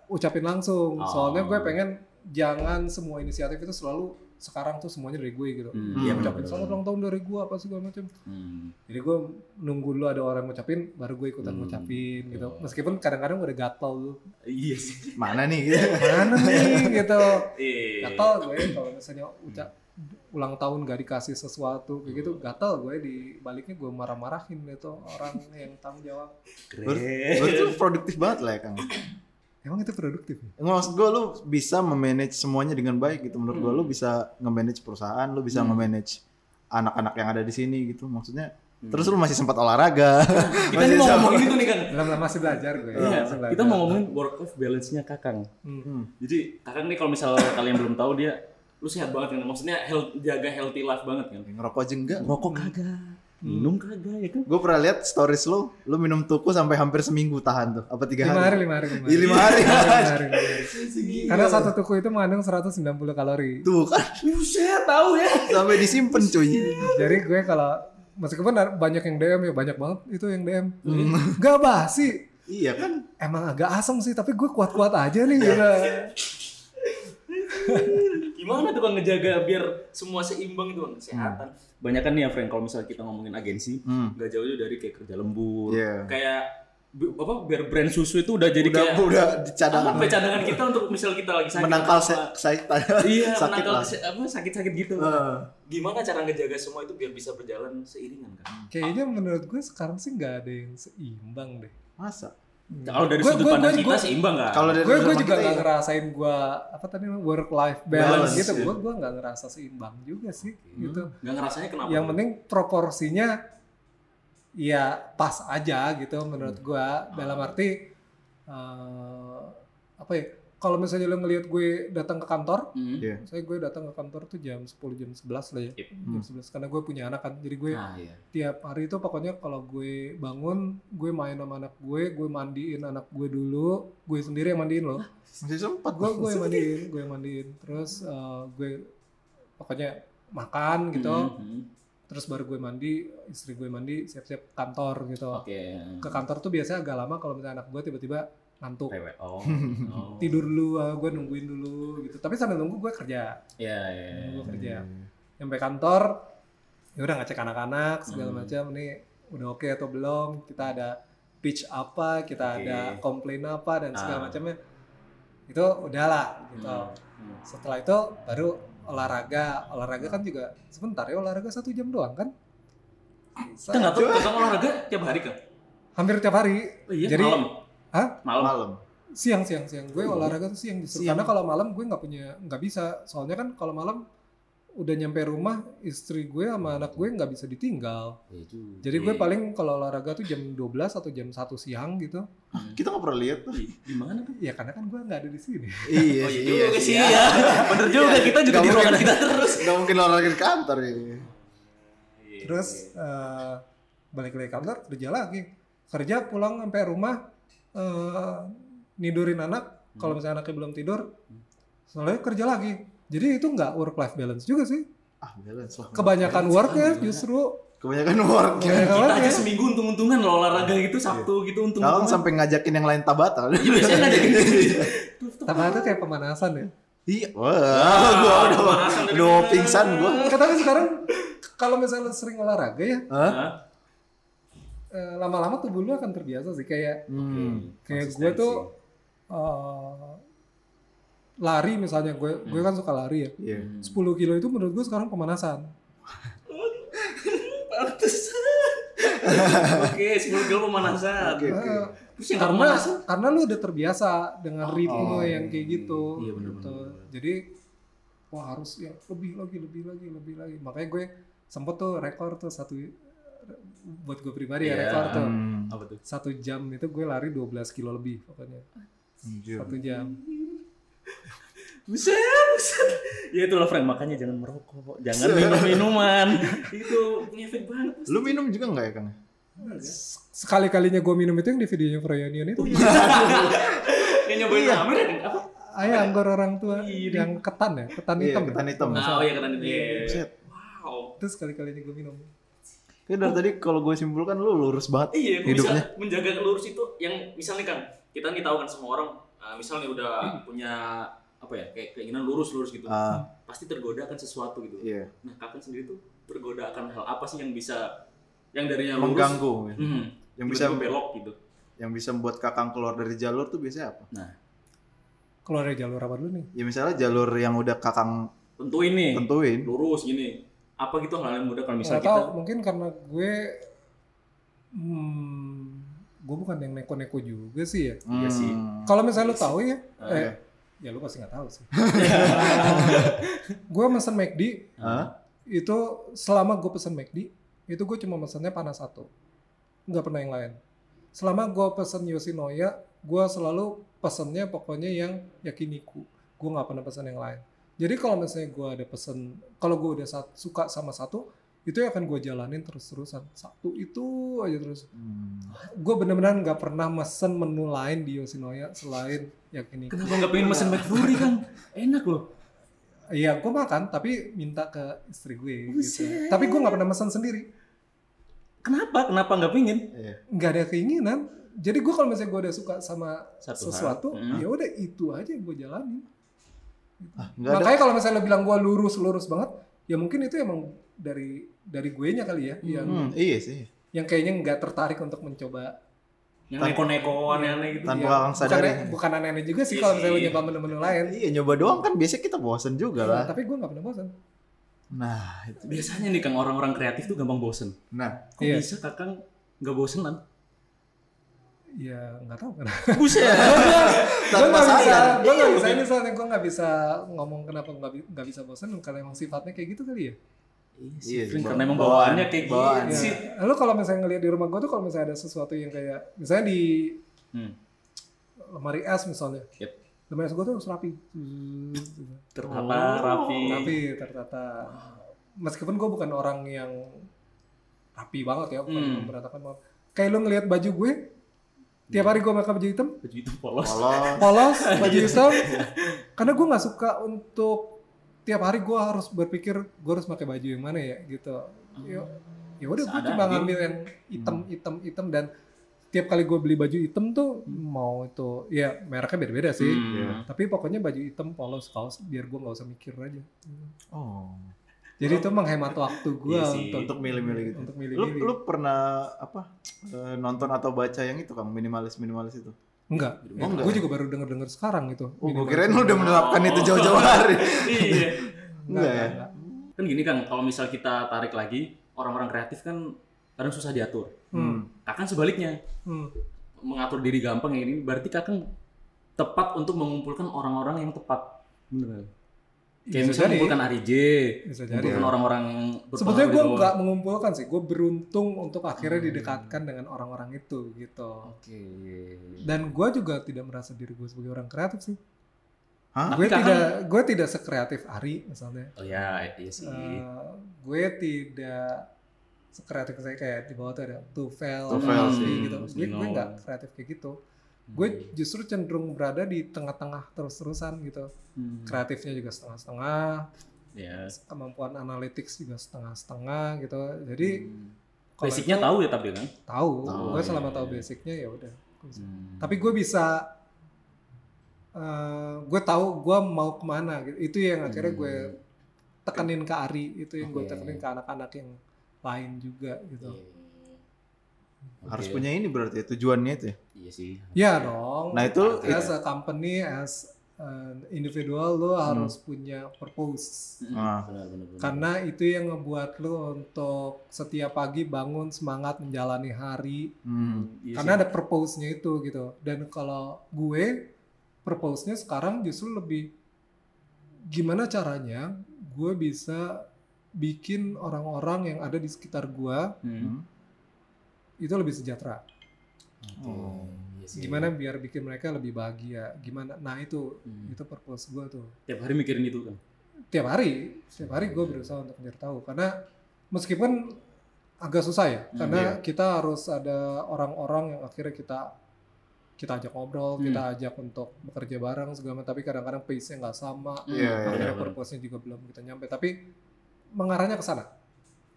ucapin langsung Oh. soalnya gue pengen jangan semua inisiatif itu selalu sekarang tuh semuanya dari gue gitu Hmm, dia iya, ngucapin bener, selamat ulang tahun dari gue apa segala macam Hmm. jadi gue nunggu dulu ada orang ngucapin baru gue ikutan Hmm. ngucapin gitu Oh. meskipun kadang-kadang udah gatel tuh Iya sih. Mana nih mana nih gitu Iya. gatel gue kalau misalnya ucap ulang tahun gak dikasih sesuatu kayak gitu gatel gue di baliknya gue marah-marahin itu orang yang tanggung jawab berarti lu produktif banget lah ya Kang. emang itu produktif ya? Nggak, maksud gue lu bisa memanage semuanya dengan baik gitu. Menurut gue Hmm. lu bisa nge-manage perusahaan, lu bisa Hmm. nge-manage anak-anak yang ada di sini gitu. Maksudnya Hmm. terus lu masih sempat olahraga. kita Masih nih mau ngomongin itu nih kan. Belum masih belajar gue Iya, masih belajar. kita mau ngomongin work life balance-nya Kakang. Hmm. Hmm. Jadi Kakang nih kalau misal kalian belum tahu dia lu sehat banget kan. Maksudnya health, jaga healthy life banget kan. Ngerokok aja enggak. Rokok kagak, minum kagak ya kan. Gue pernah lihat stories lu, lu minum tuku sampai hampir seminggu tahan tuh. Apa tiga lima hari hari? lima hari lima Iya, lima hari. Lima hari, lima hari. karena satu tuku itu mengandung 190 kalori Tuh kan Buset, tahu ya. sampai disimpan cuy. jadi gue kalau meskipun banyak yang DM ya banyak banget itu yang DM Hmm. gak basi Iya kan? emang agak asem sih tapi gue kuat-kuat aja nih gitu. Gimana tuh kan ngejaga biar semua seimbang itu kan kesehatan. Banyak kan nih ya Frank kalau misalnya kita ngomongin agensi, Hmm. nggak jauh-jauh dari kayak kerja lembur, Iya. kayak apa biar brand susu itu udah jadi udah kayak udah apa, dicadangan kayak cadangan kita untuk misal kita lagi sakit menangkal apa- se- saya iya sakit menangkal apa sakit-sakit gitu. Eh, gimana cara ngejaga semua itu biar bisa berjalan seiringan kan kayaknya menurut gue sekarang sih nggak ada yang seimbang deh. Masa? Kalau dari Gua- sudut gua- pandang gua- kita gua- sih imbang nggak? Kalau dari gue gue juga nggak ya. ngerasain gue apa tadi work life balance, Balance, gitu ya. gue gue nggak ngerasa seimbang juga sih gitu Nggak ngerasanya kenapa? yang penting proporsinya ya pas aja gitu menurut Hmm. gue dalam arti eh, apa ya kalau misalnya lo ngelihat gue datang ke kantor Hmm. Iya. saya gue datang ke kantor tuh jam 10 jam 11 lah ya Yep. jam 11 karena gue punya anak kan jadi gue Nah, iya. tiap hari itu pokoknya kalau gue bangun gue main sama anak gue gue mandiin anak gue dulu gue sendiri yang mandiin loh Masih sempat. gue gue yang mandiin gue yang mandiin terus eh, gue pokoknya makan gitu Hmm, hmm. terus baru gue mandi istri gue mandi siap-siap kantor gitu Oke. ke kantor tuh biasanya agak lama kalau misalnya anak gue tiba-tiba ngantuk. Oh. oh. tidur dulu ah, gue nungguin dulu gitu tapi sambil nunggu gue kerja Iya, iya. iya. gue kerja sampai kantor ya udah ngecek anak-anak segala Hmm. macam nih udah oke atau belum kita ada pitch apa kita Oke. ada komplain apa dan segala macamnya itu udahlah gitu Hmm, hmm. setelah itu baru olahraga olahraga kan juga sebentar ya olahraga satu jam doang kan Kita nggak tahu olahraga tiap hari kan? hampir tiap hari Oh, iya, Jadi- malam. Hah? Malam. Malam. siang siang siang gue olahraga tuh siang justru Siang. karena kalau malam gue nggak punya nggak bisa soalnya kan kalau malam udah nyampe rumah istri gue sama anak gue nggak bisa ditinggal Iya juga. jadi gue paling kalau olahraga tuh jam 12 atau jam 1 siang gitu Hmm. Kita nggak pernah lihat tuh. Di mana tuh? ya karena kan gue nggak ada di sini Iya Oh iya iya juga sih. ya. Bener juga kita juga Nggak di ruangan mungkin. kita terus. Gak mungkin olahraga di kantor ya. terus eh, balik lagi kantor kerja lagi kerja pulang sampai rumah eh, nidurin anak kalau misalnya anaknya belum tidur soalnya kerja lagi jadi itu nggak work life balance juga sih Ah, balance lah. kebanyakan work ya justru Kebanyakan work. kebanyakan Kita work aja ya seminggu untung-untungan loh olahraga gitu Sabtu gitu Kalau untung-untungan. sampai ngajakin yang lain tabata. Iya, biasanya ada gitu. Itu kayak pemanasan ya. Iya. Wah, gua udah mana? pingsan gua. Nggak, tapi sekarang kalau misalnya sering olahraga ya, Hah? Eh, lama-lama tubuh lu akan terbiasa sih. Kayak Hmm. kayak gue tuh eh, lari misalnya gue gue kan suka lari ya. Iya. 10 kilo itu menurut gue sekarang pemanasan. Oke, 10 kilo pemanasan. Oke, oke. Eh, Terus yang karena pemanasan? karena lu udah terbiasa dengan ritme Oh, yang kayak gitu. iya, bener, gitu. bener, bener. Jadi wah harus ya lebih lagi lebih lagi lebih lagi. Makanya gue sempet tuh rekor tuh satu buat gue pribadi ya Iya. rekor tuh Hmm. Apa tuh? satu jam itu gue lari 12 kilo lebih pokoknya Anjir. satu jam Buset, buset. Ya itulah friend, makanya jangan merokok, jangan minum minuman. itu ngefek banget. Lu minum juga enggak ya, Kang? sekali kalinya gue minum itu yang di videonya Froyonion itu Yang nyobain Amer ya? Apa? ayah anggor orang tua Iya. yang ketan ya ketan Iya, hitam ya? ketan hitam. Ah, oh iya kata dia. Buset. Wow. itu sekali kalinya gue minum Kayak dari tadi kalau gue simpulkan lu lurus banget Iya, kok bisa hidupnya. menjaga lurus itu yang misalnya kan kita nih tahu kan semua orang uh, misalnya udah punya apa ya kayak keinginan lurus lurus gitu Ah, pasti tergoda akan sesuatu gitu. iya. Nah kakak sendiri tuh tergoda akan hal apa sih yang bisa yang dari yang lurus Mengganggu. ya. hmm, Yang bisa belok gitu. yang bisa membuat Kakang keluar dari jalur tuh biasanya apa? keluar dari jalur apa dulu nih Ya misalnya jalur yang udah Kakang Tentu ini tentuin. lurus gini. Apa gitu hal yang mudah kalau nggak misalnya tahu kita mungkin karena gue hmm, gue bukan yang neko-neko juga sih ya. Iya sih. Hmm. kalau misalnya lu tahu ya Ah, eh, ya lu pasti nggak tahu sih. Gue mesen McD Hah? itu selama gue pesen McD itu gue cuma mesennya panas satu. Nggak pernah yang lain. Selama gue pesen Yoshinoya gue selalu pesennya pokoknya yang yakiniku. Gue nggak pernah pesen yang lain jadi kalau misalnya gue ada pesen kalau gue udah sat- suka sama satu itu yang akan gue jalanin terus-terusan satu itu aja terus Hmm. gue bener-bener nggak pernah mesen menu lain di Yoshinoya selain yakiniku kenapa nggak pengen mesen McFlurry kan? Enak loh. Iya, gue makan tapi minta ke istri gue. Gitu. Tapi gue nggak pernah pesan sendiri. Kenapa? Kenapa nggak pengen? Iya. Nggak ada keinginan. Jadi gue kalau misalnya gue udah suka sama Satu sesuatu, Hmm. ya udah itu aja yang gue jalanin. Ah. Makanya kalau misalnya lo bilang gue lurus lurus banget, ya mungkin itu emang dari dari gue nya kali ya, yang Hmm, iya sih. yang kayaknya nggak tertarik untuk mencoba. Yang neko-neko aneh-aneh gitu. Tanpa ya, Kakang sadari. bukan, bukan aneh-aneh juga sih Iya kalau misalnya nyoba menu-menu lain. Iya nyoba doang kan biasanya kita bosen juga lah. Tapi gue nggak pernah bosan. Nah, itu. Biasanya nih Kang orang-orang kreatif tuh gampang bosen. Nah, Kok Iya. bisa Kakang nggak bosenan? Ya nggak tahu kenapa. Buset. gue nggak bisa, gue nggak bisa ini soalnya gue nggak bisa ngomong kenapa nggak bi- nggak bisa bosan karena emang sifatnya kayak gitu kali ya. Iya, Iya, bawa- karena emang bawaan- bawaannya kayak bawaan. gitu sih. Ya. Lalu kalau misalnya ngeliat di rumah gue tuh kalau misalnya ada sesuatu yang kayak misalnya di Hmm. lemari es misalnya, Yep. lemari es gue tuh harus rapi, Tertata, rapi. rapi tertata. Meskipun gue bukan orang yang rapi banget ya, bukan Hmm. berantakan banget. Kayak lo ngeliat baju gue, tiap hari gue pakai baju hitam, Baju itu polos. Polos. polos, baju hitam. Karena gue nggak suka untuk tiap hari gue harus berpikir gue harus pakai baju yang mana ya gitu. Ya, ya udah gue cuma ngambil yang hitam, hitam, hitam dan tiap kali gue beli baju hitam tuh mau itu ya mereknya beda-beda sih. Hmm. Tapi pokoknya baju hitam polos kaos biar gue nggak usah mikir aja. Oh. Jadi itu menghemat waktu gue Iya sih, untuk Untuk milih-milih gitu. Untuk Lu, milih-milih. lu pernah apa eh, nonton atau baca yang itu kang minimalis minimalis itu? Enggak. Oh, enggak gue ya? juga baru denger-denger sekarang itu. Oh, gue kirain lu udah menerapkan itu jauh-jauh hari. Iya. Enggak ya? enggak. Kan gini kan, kalau misal kita tarik lagi, orang-orang kreatif kan kadang susah diatur. Hmm. Kakak sebaliknya, Hmm. mengatur diri gampang kayak ini, berarti kakak tepat untuk mengumpulkan orang-orang yang tepat. Bener. Kayak Bisa misalnya jadi. mengumpulkan Ari J, mengumpulkan orang-orang yang berpengaruh Sebetulnya gue nggak mengumpulkan sih, gue beruntung untuk akhirnya Hmm. didekatkan dengan orang-orang itu gitu. Oke. Dan gue juga tidak merasa diri gue sebagai orang kreatif sih. Hah? Gue kakak- tidak, gue tidak sekreatif Ari misalnya. Oh ya, iya sih. Eh, gue tidak sekreatif saya kayak di bawah tuh ada Tufel, Tufel sih, gitu. Gue gue nggak kreatif kayak gitu. Gue justru cenderung berada di tengah-tengah terus-terusan gitu. Hmm. Kreatifnya juga setengah-setengah, Ya. kemampuan analytics juga setengah-setengah gitu. Jadi kalau Basicnya itu- tahu ya tapi kan. tahu Tahu, gue iya, selama iya, tahu iya. basicnya ya udah. Hmm. tapi gue bisa eh, gue tahu gue mau ke mana gitu itu yang akhirnya gue tekenin ke Ari itu yang gue Hmm. Oke. tekenin ke anak-anak yang lain juga gitu Iya. Harus punya ini berarti ya, tujuannya itu ya. Iya sih. ya dong Nah, itu- as a company as an individual lo harus punya purpose. Ah. Benar, benar, benar. karena itu yang ngebuat lo untuk setiap pagi bangun semangat menjalani hari Hmm. Iya karena sih. ada purpose-nya itu gitu dan kalau gue purpose-nya sekarang justru lebih gimana caranya gue bisa bikin orang-orang yang ada di sekitar gue Hmm. itu lebih sejahtera. Oh. Iya sih. gimana biar bikin mereka lebih bahagia gimana nah itu Hmm. itu purpose gue tuh Tiap hari mikirin itu kan. tiap hari setiap hari gue berusaha untuk mencari tahu karena meskipun agak susah ya Hmm, karena iya. kita harus ada orang-orang yang akhirnya kita kita ajak ngobrol Hmm. kita ajak untuk bekerja bareng segala macam tapi kadang-kadang pace-nya nggak sama Iya, iya, akhirnya benar. purpose-nya juga belum kita nyampe tapi mengarahnya ke sana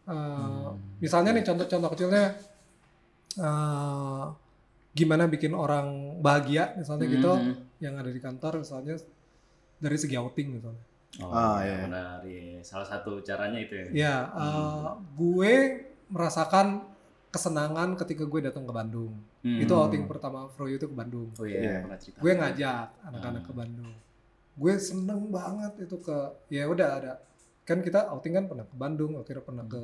Uh, Hmm. misalnya nih contoh-contoh kecilnya uh, gimana bikin orang bahagia misalnya gitu Hmm. yang ada di kantor misalnya dari segi outing misalnya Oh, Ah, iya, iya. benar. Iya. Salah satu caranya itu ya. Ya, uh, gue merasakan kesenangan ketika gue datang ke Bandung. Hmm. Itu outing pertama Froyo itu ke Bandung. Oh iya, Iya. pernah cerita. Gue ngajak anak-anak Hmm. ke Bandung. Gue seneng banget itu ke, ya udah ada. Kan kita outing kan pernah ke Bandung, akhirnya pernah ke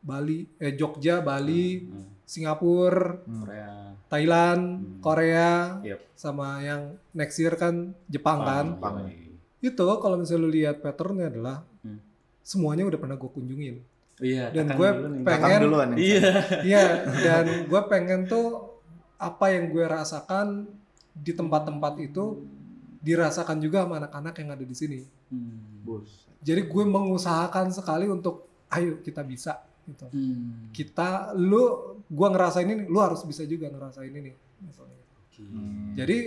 Bali, eh Jogja, Bali, Hmm. Singapura, Korea. Thailand, Hmm. Korea, Yep. sama yang next year kan Jepang kan. Jepang. Itu kalau misalnya lu lihat patternnya adalah Hmm. semuanya udah pernah gue kunjungin. Iya, Dan gue pengen- duluan. Iya. Iya, dan gue pengen tuh apa yang gue rasakan di tempat-tempat itu dirasakan juga sama anak-anak yang ada di sini. Hmm. Bos. Jadi gue mengusahakan sekali untuk ayo kita bisa gitu. Hmm. Kita lu gue ngerasain ini, lu harus bisa juga ngerasain ini misalnya. Oke. Hmm. Jadi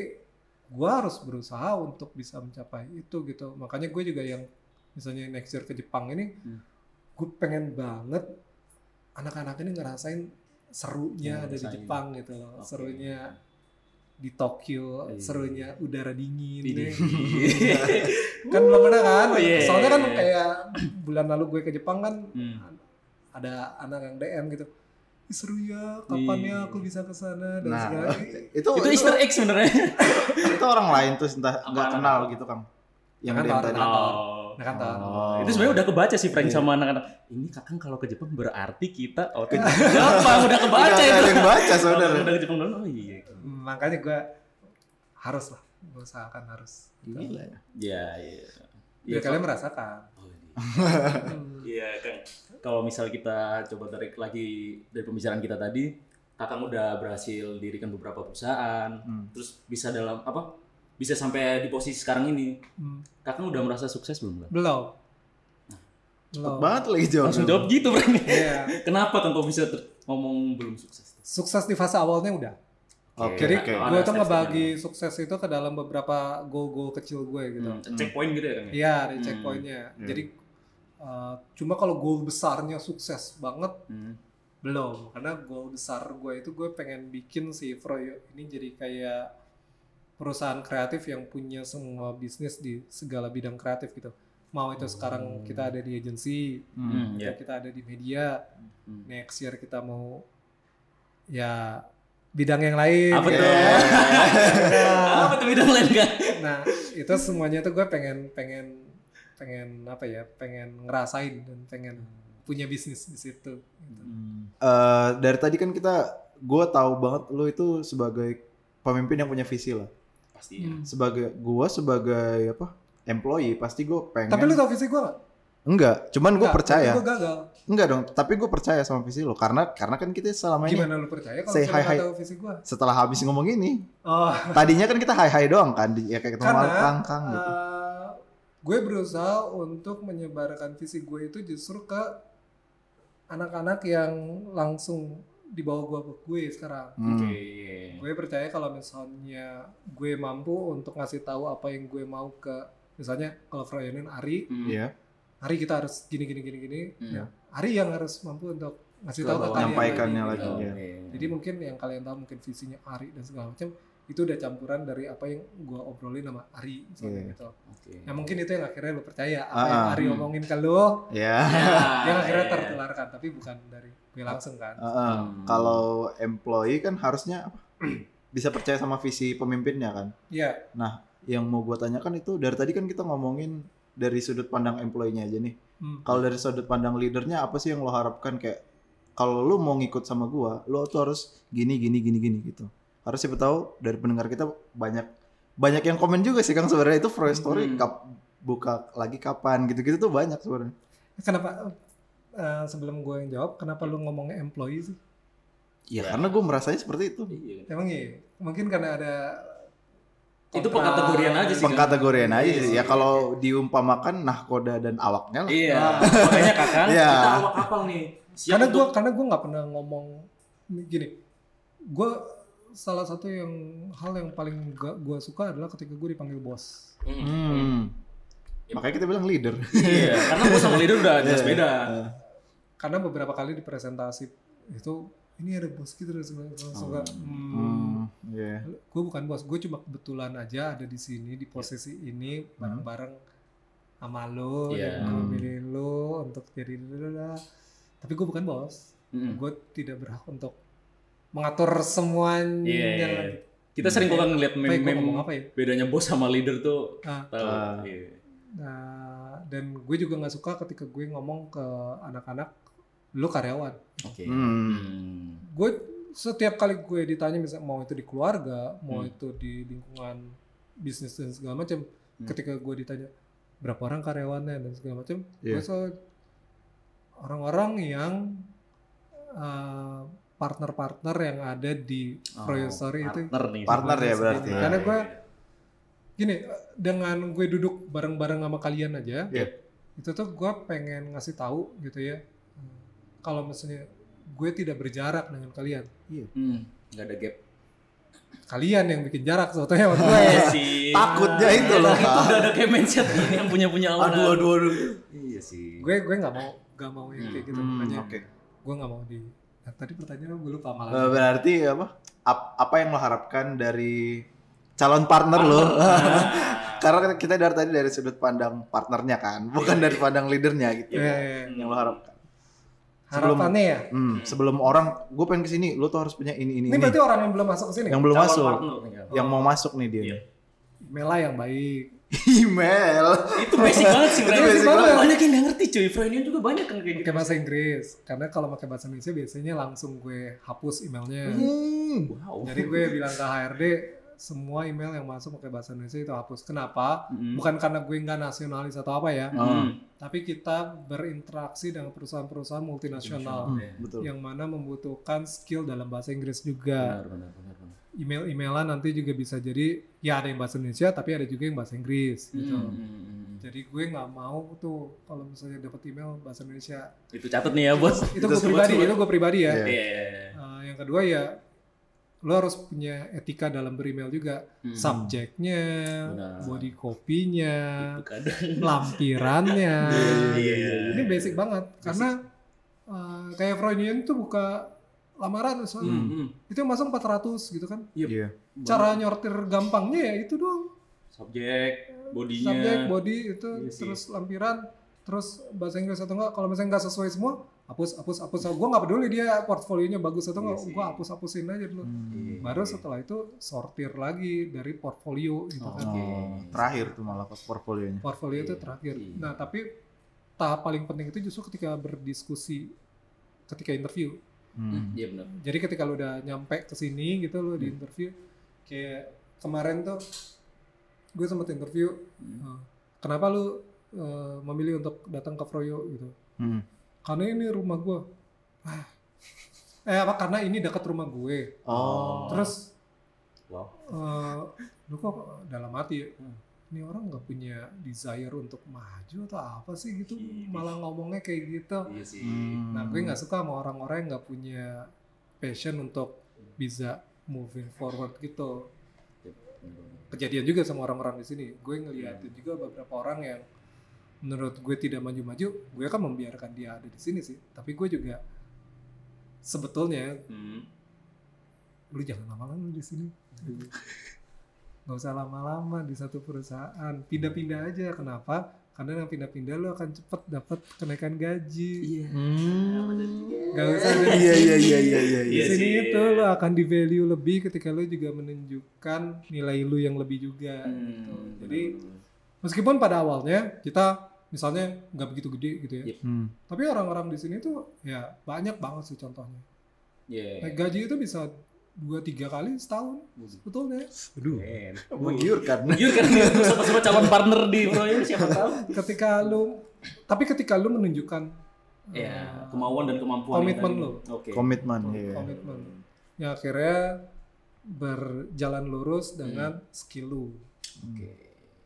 gue harus berusaha untuk bisa mencapai itu gitu. Makanya gue juga yang misalnya next year ke Jepang ini, Hmm. gue pengen banget anak-anak ini ngerasain serunya ada di. Jepang gitu loh. Oke. Serunya di Tokyo, Iya. serunya udara dingin. Deh. kan belum pernah kan? Oh, iya. Soalnya kan kayak bulan lalu gue ke Jepang kan Hmm. Ada anak yang DM gitu. "Ih, Seru ya, kapan ya Iya. aku bisa ke sana dan Nah, segala itu Itu Easter egg sebenarnya. itu orang lain tuh entah nggak kenal gitu kang. Yang Kantor, ada yang tadi. kantor. Oh. Nah, kan tahu. Oh. Itu sebenarnya udah kebaca sih Frank Iya. sama anak-anak. Ini kakang kalau ke Jepang berarti kita oh Gampang udah kebaca Udah itu. ada yang baca Kalau saudara. Udah ke Jepang dulu. Oh iya. Makanya gue harus lah, gue usahakan harus. Gila ya. Iya, iya. Biar kalian merasakan. Oh, iya. Hmm. Kalau misal kita coba tarik lagi dari pembicaraan kita tadi, Kakang udah berhasil dirikan beberapa perusahaan, Hmm. terus bisa dalam apa? Bisa sampai di posisi sekarang ini. Hmm. Kakang udah merasa sukses belum? Belum. Cepet Belum. banget lagi jawab. Langsung jawab gitu, Frank. Iya. Kenapa Kang kok bisa ter- ngomong belum sukses? Sukses di fase awalnya udah. Oke, Jadi. Oh, gue tuh ngebagi sukses itu ke dalam beberapa goal-goal kecil gue gitu. Hmm, checkpoint gitu ya Kang? ya? Iya, ada Hmm. checkpointnya. Hmm. Jadi uh, cuma kalau goal besarnya sukses banget Hmm. belum, karena goal besar gue itu gue pengen bikin si Froyo ini jadi kayak perusahaan kreatif yang punya semua bisnis di segala bidang kreatif gitu. Mau itu sekarang kita ada di agency, Hmm, ya. kita ada di media, Hmm. next year kita mau ya bidang yang lain. Apa tuh? Nah, Apa tuh bidang lain kan? Nah, itu semuanya tuh gue pengen pengen pengen apa ya? Pengen ngerasain dan pengen punya bisnis di situ. gitu. Eh, dari tadi kan kita, gue tahu banget lu itu sebagai pemimpin yang punya visi lah. Pasti ya. Hmm. Sebagai gue sebagai apa? Employee pasti gue pengen. Tapi lu tau visi gue gak? Enggak, cuman gue percaya. Gue gagal. Enggak dong, tapi gue percaya sama visi lo karena karena kan kita selama ini Gimana lu percaya kalau Say misalnya hi, hi. gak tahu visi gue? setelah habis ngomong ini, Oh, tadinya kan kita hai hai doang kan, di, ya kayak ketemu kang kang gitu. eh, gue berusaha untuk menyebarkan visi gue itu justru ke anak-anak yang langsung di bawah gue gue sekarang. Hmm. Oke. iya. gue percaya kalau misalnya gue mampu untuk ngasih tahu apa yang gue mau ke misalnya kalau Freudian Ari Hmm. Iya. Ari kita harus gini gini gini gini Hmm. ya Ari yang harus mampu untuk ngasih Ke tahu ke kalian Menyampaikannya lagi, lagi, gitu. ya. Jadi mungkin yang kalian tahu mungkin visinya Ari dan segala macam itu udah campuran dari apa yang gue obrolin sama Ari misalnya Iya. gitu Oke. ya mungkin itu yang akhirnya lo percaya apa Ah, yang ah. Ari Hmm. omongin ke lo Ya. yang akhirnya iya. tertularkan tapi bukan dari gue langsung kan Heeh. Hmm. Kalau employee kan harusnya bisa percaya sama visi pemimpinnya kan. Iya Yang mau gue tanyakan itu dari tadi kan kita ngomongin dari sudut pandang employee-nya aja nih. Hmm. Kalau dari sudut pandang leadernya apa sih yang lo harapkan kayak kalau lo mau ngikut sama gua, lo tuh harus gini gini gini gini gitu. Harus siapa tahu dari pendengar kita banyak banyak yang komen juga sih Kang sebenarnya itu Freud story Hmm. kap- buka lagi kapan gitu-gitu tuh banyak sebenarnya. kenapa eh, sebelum gue yang jawab kenapa lu ngomongnya employee sih Ya, Ya. karena gue merasanya seperti itu. Iya. Emang iya? Mungkin karena ada Itu pengkategorian aja sih. Pengkategorian aja Iya sih. Ya kalau diumpamakan nahkoda dan awaknya lah. Iya. Nah. Makanya kakak Iya. kita awak kapal nih. Siap karena gue karena gue nggak pernah ngomong gini. Gue salah satu yang hal yang paling gak gue suka adalah ketika gue dipanggil bos. Hmm. Hmm. Makanya kita bilang leader. Iya, karena gue sama leader udah jelas Iya. beda. Karena beberapa kali di presentasi itu ini ada bos gitu dan langsung kayak, hmm, Hmm, iya. gue bukan bos, gue cuma kebetulan aja ada di sini di posisi ini bareng-bareng sama lo Iya. dan milih lo untuk jadi tapi gue bukan bos. Mm-mm. gue tidak berhak untuk mengatur semuanya. Iya, iya. Kita sering kok kan ngeliat meme-meme ngomong apa ya? bedanya bos sama leader tuh. Ah. Tahu. Ah. Iya. Nah, dan gue juga nggak suka ketika gue ngomong ke anak-anak, lu karyawan. Oke. Hmm. Hmm. Gue setiap kali gue ditanya misalnya mau itu di keluarga, mau Hmm. itu di lingkungan bisnis dan segala macam, Hmm. ketika gue ditanya berapa orang karyawannya dan segala macam, Iya. gue selalu orang-orang yang uh, partner-partner yang ada di Froyo Story itu partner nih. Partner ya berarti. ya. Karena gue gini dengan gue duduk bareng-bareng sama kalian aja Iya. itu tuh gue pengen ngasih tahu gitu ya kalau misalnya gue tidak berjarak dengan kalian Hmm. Gak ada gap. kalian yang bikin jarak sebetulnya sama gue Iya sih. Takutnya itu loh, Itu udah ada kayak mindset ini yang punya punya orang. Aduh aduh aduh. Iya sih. gue gue nggak mau nggak mau yang kayak gitu Hmm, makanya Oke. gue nggak mau di tadi pertanyaan gue lupa malah Eh, berarti apa? Ap- apa yang lo harapkan dari calon partner lo? Karena kita dari tadi dari sudut pandang partnernya kan, bukan dari pandang leadernya gitu. Iya, iya, iya. Yang lo harapkan. Sebelum- harapannya ya Hmm, sebelum orang, gue pengen ke sini, lo tuh harus punya ini ini ini ini. berarti orang yang belum masuk ke sini Yang belum Calon masuk, partner. yang mau masuk nih dia. Iya. nih. Mela yang baik Email. Itu basic banget sih, Itu basic banget. Banyak yang nggak ngerti cuy. Freudian juga banyak kan kayak gitu. pakai bahasa Inggris karena kalau pakai bahasa Indonesia biasanya langsung gue hapus emailnya Hmm. Wow. jadi gue bilang ke HRD semua email yang masuk pakai bahasa Indonesia itu hapus kenapa Mm. bukan karena gue nggak nasionalis atau apa ya Hmm. tapi kita berinteraksi dengan perusahaan-perusahaan multinasional Hmm, betul. yang mana membutuhkan skill dalam bahasa Inggris juga Benar, benar, benar, benar. email-emailan nanti juga bisa jadi ya ada yang bahasa Indonesia tapi ada juga yang bahasa Inggris gitu Hmm, hmm, hmm. jadi gue nggak mau tuh kalau misalnya dapat email bahasa Indonesia Itu catat nih ya, Bos. itu Itu gue sebut- pribadi sebut. itu gue pribadi ya Iya. Iya, iya, iya. Uh, yang kedua ya lo harus punya etika dalam beremail juga Hmm. subjeknya Benar. body copy-nya Itu lampirannya Iya, iya, iya. ini basic banget karena uh, kayak Freudian tuh buka lamaran misalnya Hmm, hmm. itu yang masuk 400 gitu kan Iya. cara nyortir gampangnya ya itu doang subjek, bodinya. subjek body itu Iya sih. terus lampiran terus bahasa Inggris atau enggak kalau misalnya nggak sesuai semua hapus hapus hapus gue nggak peduli dia portfolionya bagus atau Iya enggak sih. gue hapus hapusin aja dulu Hmm. baru setelah itu sortir lagi dari portfolio gitu kan Oke. Oh, terakhir tuh malah pas portfolionya. portfolio itu Iya. terakhir Iya. nah tapi tahap paling penting itu justru ketika berdiskusi ketika interview Hmm. Iya benar. jadi ketika lu udah nyampe ke sini gitu lu di Hmm. interview kayak kemarin tuh gue sempat interview Hmm. uh, kenapa lu uh, memilih untuk datang ke Froyo gitu Hmm. karena ini rumah gue ah. eh apa karena ini dekat rumah gue Oh. terus Wow. uh, lu kok dalam hati ya, Hmm. Ini orang nggak punya desire untuk maju atau apa sih gitu Ih. malah ngomongnya kayak gitu Iya sih. Hmm. nah gue nggak suka sama orang-orang yang nggak punya passion untuk bisa moving forward gitu kejadian juga sama orang-orang di sini gue ngeliatin juga beberapa orang yang menurut gue tidak maju-maju gue akan membiarkan dia ada di sini sih tapi gue juga sebetulnya Hmm. lu jangan lama-lama di sini nggak usah lama-lama di satu perusahaan pindah-pindah aja kenapa karena yang pindah-pindah lu akan cepet dapat kenaikan gaji Iya. Hmm. Gak usah dari Iya iya iya iya iya. di Iya sini itu lu akan di value lebih ketika lu juga menunjukkan nilai lu yang lebih juga Hmm, gitu. jadi meskipun pada awalnya kita misalnya nggak begitu gede gitu ya Yep. Hmm. tapi orang-orang di sini tuh ya banyak banget sih contohnya Iya. naik gaji itu bisa dua tiga kali setahun sebetulnya Aduh. Keren. Menggiurkan. Kan tuh sama-sama calon partner di Proyek siapa tahu. ketika lu tapi ketika lu menunjukkan Ya, eh, kemauan dan kemampuan Komitmen tadi. Oke. Komitmen. Iya. komitmen ya akhirnya berjalan lurus dengan skill lu Oke.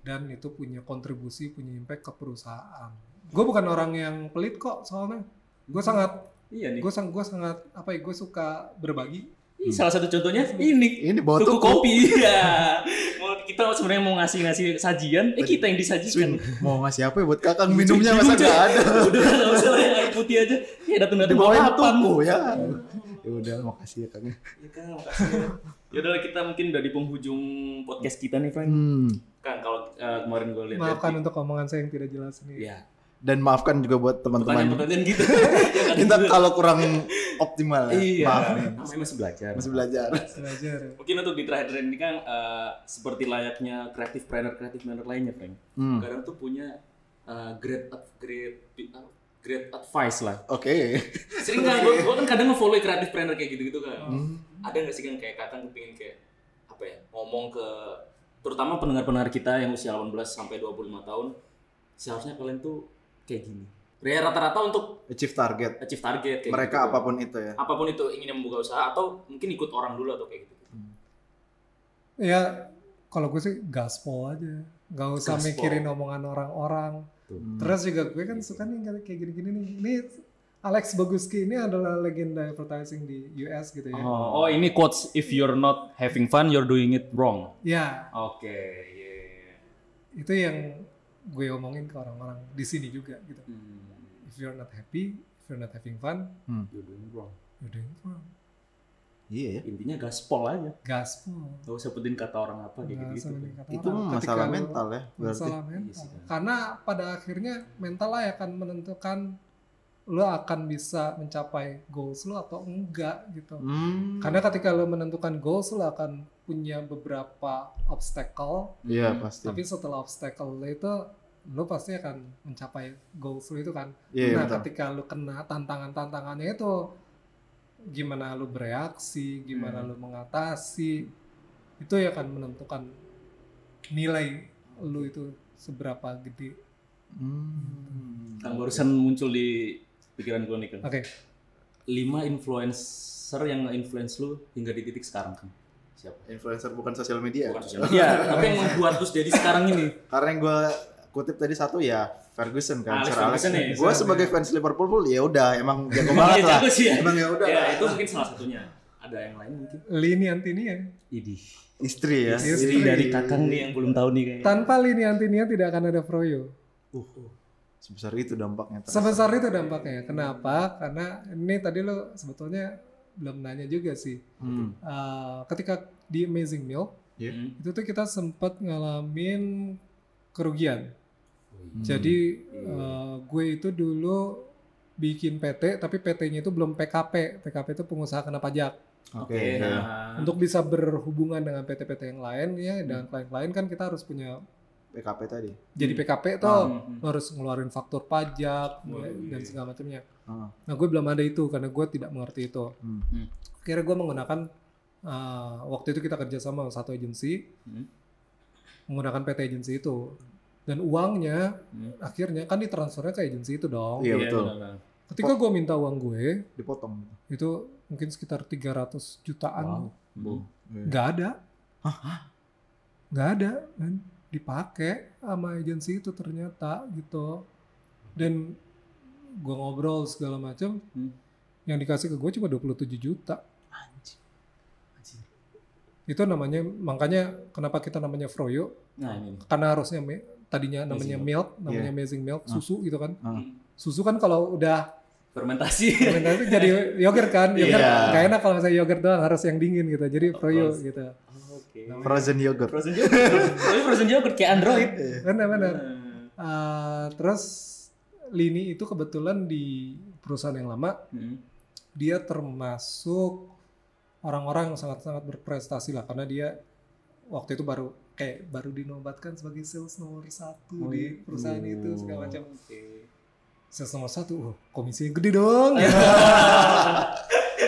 dan itu punya kontribusi punya impact ke perusahaan gue bukan orang yang pelit kok soalnya gue sangat Iya nih. gue sang gue sangat apa ya gue suka berbagi Ih, salah satu contohnya ini Ini bawa tuku tuku. kopi. Iya. Mau kita sebenarnya mau ngasih-ngasih sajian, eh kita yang disajikan. Swin, mau ngasih apa ya buat kakak minumnya masa nggak ada. Udah nggak usah lah yang air putih aja. Ya datang datang Dibawain papan. tuku ya. Ya udah makasih ya Kang. Ya kan, makasih. Ya udah kita mungkin udah di penghujung podcast kita nih, Frank. Hmm. Kan kalau eh, kemarin gue lihat maafkan untuk omongan saya yang tidak jelas ini Ya, Dan maafkan juga buat teman-teman. gitu. Ya kan, Kita gitu. kalau kurang optimal ya. Iya. Maaf nih. Masih belajar. Masih belajar. belajar ya. Mungkin untuk di terakhir ini kan eh, seperti layaknya kreatif planner kreatif planner lainnya, Frank. Hmm. Kadang tuh punya eh, grade ad- grade uh, grade advice lah. Oke. Sering nggak? Gue gue kan kadang nge-follow kreatif planner kayak gitu-gitu kan. Hmm. Ada nggak sih kan kayak kakak kepingin kayak apa ya ngomong ke terutama pendengar-pendengar kita yang usia 18 sampai 25 tahun seharusnya kalian tuh kayak gini. Ya rata-rata untuk Achieve target. achieve target kayak Mereka gitu. apa pun itu ya. apa pun itu ingin membuka usaha atau mungkin ikut orang dulu atau kayak gitu. ya kalau gue sih gaspol aja nggak usah Gaspol. mikirin omongan orang-orang Hmm. terus juga gue kan suka nih kayak gini-gini nih ini Alex Boguski ini adalah legenda advertising di US gitu ya Oh, oh ini quotes if you're not having fun you're doing it wrong. ya Oke, yeah. itu yang gue omongin ke orang-orang di sini juga gitu Hmm, if you're not happy if you're not having fun you're doing wrong. you're doing wrong Iya ya. Intinya gaspol aja. gaspol Gak usah peduliin kata orang apa kayak gitu. kata Itu orang. Ketika masalah lu- mental ya. Berarti. masalah Iya mental sih, kan. karena pada akhirnya mental lah yang akan menentukan lo akan bisa mencapai goals lo atau enggak gitu. Hmm. Karena ketika lo menentukan goals lo akan punya beberapa obstacle, Iya pasti. tapi setelah obstacle itu lo pasti akan mencapai goals lo itu kan. Iya nah, betul. ketika lo kena tantangan-tantangannya itu gimana lo bereaksi, gimana Hmm. lo mengatasi, itu yang akan menentukan nilai lo itu seberapa gede. Hmm. Barusan muncul di pikiran gue nih kan. Oke, Lima influencer yang nge-influence lu hingga di titik sekarang kan. Siapa? Influencer bukan sosial media. Bukan sosial media, tapi yang membuat lu jadi sekarang ini. Karena yang gue kutip tadi satu ya Ferguson kan, Alex. Ferguson ya. Gue sebagai fans Liverpool ya udah emang jago banget Iya, lah. ya. Emang ya udah. Ya, itu mungkin salah satunya. Ada yang lain mungkin. Lini Antinia. Idih. Istri ya. Istri. dari kakang nih yang belum tahu nih kayaknya. Tanpa Lini Antinia tidak akan ada Froyo. Sebesar itu dampaknya. terasa. Sebesar itu dampaknya. Kenapa? Karena ini tadi lo sebetulnya belum nanya juga sih. Hmm. Eh, ketika di Amazing Milk Hmm. itu tuh kita sempat ngalamin kerugian. Hmm. Jadi eh, gue itu dulu bikin PT tapi PT-nya itu belum PKP. PKP itu pengusaha kena pajak. Oke. Oke, ya. nah. Untuk bisa berhubungan dengan PT-PT yang lain ya dengan klien-klien kan kita harus punya PKP tadi. jadi PKP tuh Ah. Hmm. lo harus ngeluarin faktur pajak Oh, ya, dan iya. segala macamnya. Ah. Nah gue belum ada itu karena gue tidak mengerti itu. Hmm. Akhirnya gue menggunakan uh, waktu itu kita kerja sama satu agensi Hmm. menggunakan PT agensi itu dan uangnya Hmm. akhirnya kan ditransfernya ke agensi itu dong. Iya, betul. benar-benar. Ketika gue minta uang gue Dipotong. itu mungkin sekitar 300 jutaan Wow. Hmm. nggak ada, nggak ada kan dipakai sama agensi itu ternyata gitu dan gue ngobrol segala macam Hmm. yang dikasih ke gue cuma 27 juta itu namanya makanya kenapa kita namanya froyo Nah, ini. karena harusnya me- tadinya namanya Amazing milk namanya Iya. amazing milk Ah. susu gitu kan Ah. susu kan kalau udah Fermentasi. fermentasi jadi yogurt kan yogurt Iya. gak enak kalau misalnya yogurt doang harus yang dingin gitu jadi froyo course. gitu Oke. Frozen yogurt. Frozen yogurt. Tapi frozen yogurt kayak Android. benar-benar Nah. Uh, terus Lini itu kebetulan di perusahaan yang lama Hmm. dia termasuk orang-orang yang sangat-sangat berprestasi lah karena dia waktu itu baru kayak baru dinobatkan sebagai sales nomor satu Oh, di iya. perusahaan itu segala Oh, macam Oke. sales nomor satu oh, komisi gede dong.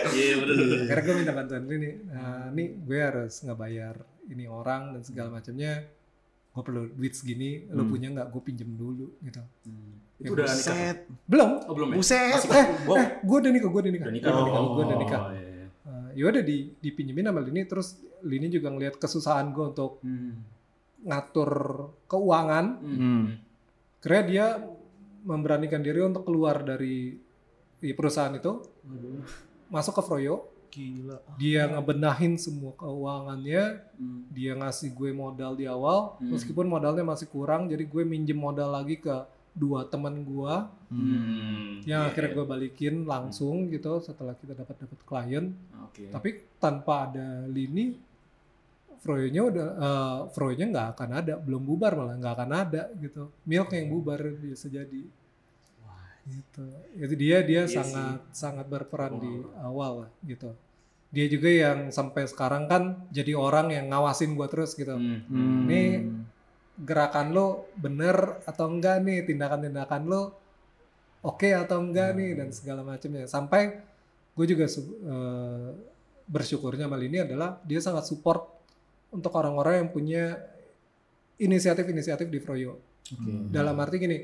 Iya benar. akhirnya gue minta bantuan ini nah, ini gue harus ngebayar ini orang dan segala macamnya gue perlu duit segini lo Hmm. punya nggak gue pinjem dulu gitu Itu udah nikah. Belum Oh, belum ya? Buset. Eh, eh gue udah nikah gue udah nikah Udah nikah. Gua udah nikah Oh, gue udah nikah iya, iya. Ya udah di dipinjemin sama Lini terus Lini juga ngelihat kesusahan gue untuk Hmm. ngatur keuangan Hmm. karena dia memberanikan diri untuk keluar dari di perusahaan itu masuk ke Froyo Gila. dia ngebenahin semua keuangannya Hmm. dia ngasih gue modal di awal Hmm. meskipun modalnya masih kurang jadi gue minjem modal lagi ke dua teman gue Hmm. yang Iya, akhirnya iya. gue balikin langsung gitu setelah kita dapat dapat klien Oke. tapi tanpa ada lini Froyo-nya udah Froyo-nya nggak akan ada belum bubar malah nggak akan ada gitu milk yang bubar bisa jadi gitu itu dia dia Iya sangat sangat berperan di awal lah, gitu dia juga yang sampai sekarang kan jadi orang yang ngawasin gua terus gitu Hmm. Hmm. Gerakan lo bener atau enggak nih tindakan-tindakan lo oke atau enggak nih dan segala macamnya sampai gue juga eh, bersyukurnya sama ini adalah dia sangat support untuk orang-orang yang punya inisiatif-inisiatif di Froyo Oke. dalam arti gini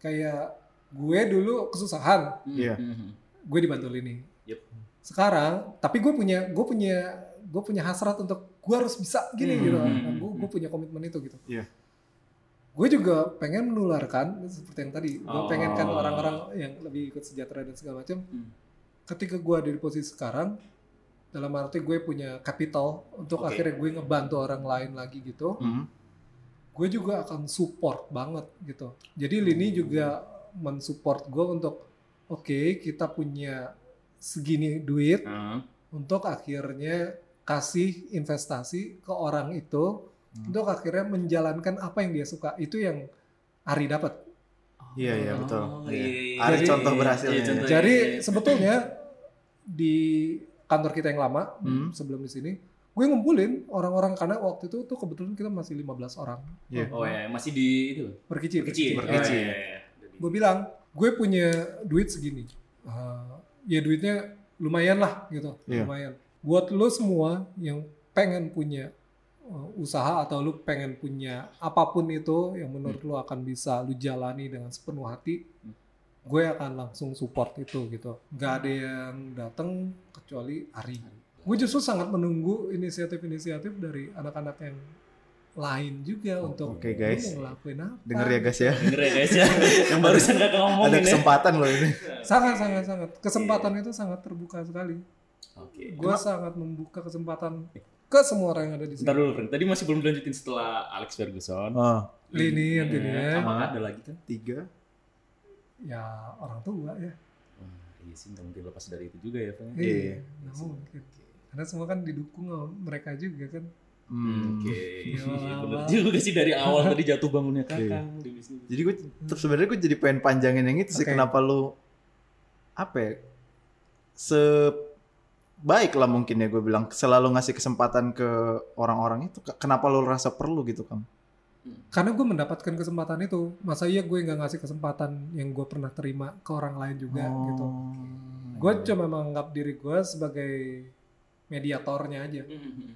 kayak gue dulu kesusahan Hmm. Iya. Hmm. gue dibantu ini Yup. sekarang tapi gue punya gue punya gue punya hasrat untuk gue harus bisa gini Hmm, gitu hmm, Nah, hmm, gue hmm. punya komitmen itu gitu Iya. gue juga pengen menularkan seperti yang tadi gue Oh. pengen kan orang-orang yang lebih ikut sejahtera dan segala macam Hmm. ketika gue ada di posisi sekarang dalam arti gue punya capital untuk Oke. akhirnya gue ngebantu orang lain lagi gitu Hmm. gue juga akan support banget gitu. Jadi Lini juga mensupport gue untuk oke kita punya segini duit Hmm. untuk akhirnya kasih investasi ke orang itu Hmm. untuk akhirnya menjalankan apa yang dia suka. Itu yang Ari dapat. Iya iya betul. Oh, Iya. iya, iya. Ada Jadi- contoh berhasilnya. Iya, contoh. Jadi iya, iya. sebetulnya di kantor kita yang lama Hmm. sebelum di sini, gue ngumpulin orang-orang karena waktu itu tuh kebetulan kita masih 15 orang Iya. Oh ya, masih di itu. berkicir. Kecil. Berkecil. Oh, iya, iya. Gue bilang, gue punya duit segini. Uh, ya duitnya lumayan lah gitu, Iya. lumayan. Buat lo semua yang pengen punya usaha atau lu pengen punya apa pun itu yang menurut lu akan bisa lu jalani dengan sepenuh hati, gue akan langsung support itu gitu. Gak ada yang datang kecuali Ari. Gue justru sangat menunggu inisiatif-inisiatif dari anak-anak yang lain juga untuk oke, lu guys. ngelakuin apa. Denger ya guys ya. Denger ya guys ya. Yang barusan kakak ngomongin Ada ya. kesempatan loh ini. Sangat sangat sangat kesempatan itu sangat terbuka sekali. Oke. Gue sangat membuka kesempatan ke semua orang yang ada di sini. Bentar dulu, Frank. Tadi masih belum dilanjutin setelah Alex Ferguson. Oh, Lini yang ini ya. Sama ada lagi kan? tiga. Ya orang tua ya. Wah, iya sih, nggak mungkin lepas dari itu juga ya, Frank. Iya. Iya, nggak mungkin. Karena semua kan didukung sama mereka juga kan. Hmm. Oke, Iya, iya, bener Bang. juga sih dari awal tadi jatuh bangunnya Iya. kakak di bisnis. Jadi gue sebenarnya gue jadi pengen panjangin yang itu sih Oke. kenapa lu apa ya? Se baik lah mungkin ya gue bilang selalu ngasih kesempatan ke orang-orang itu Ke- kenapa lu rasa perlu gitu kan Karena gue mendapatkan kesempatan itu. Masa iya gue nggak ngasih kesempatan yang gue pernah terima ke orang lain juga Oh. gitu. Gue cuma menganggap diri gue sebagai mediatornya aja.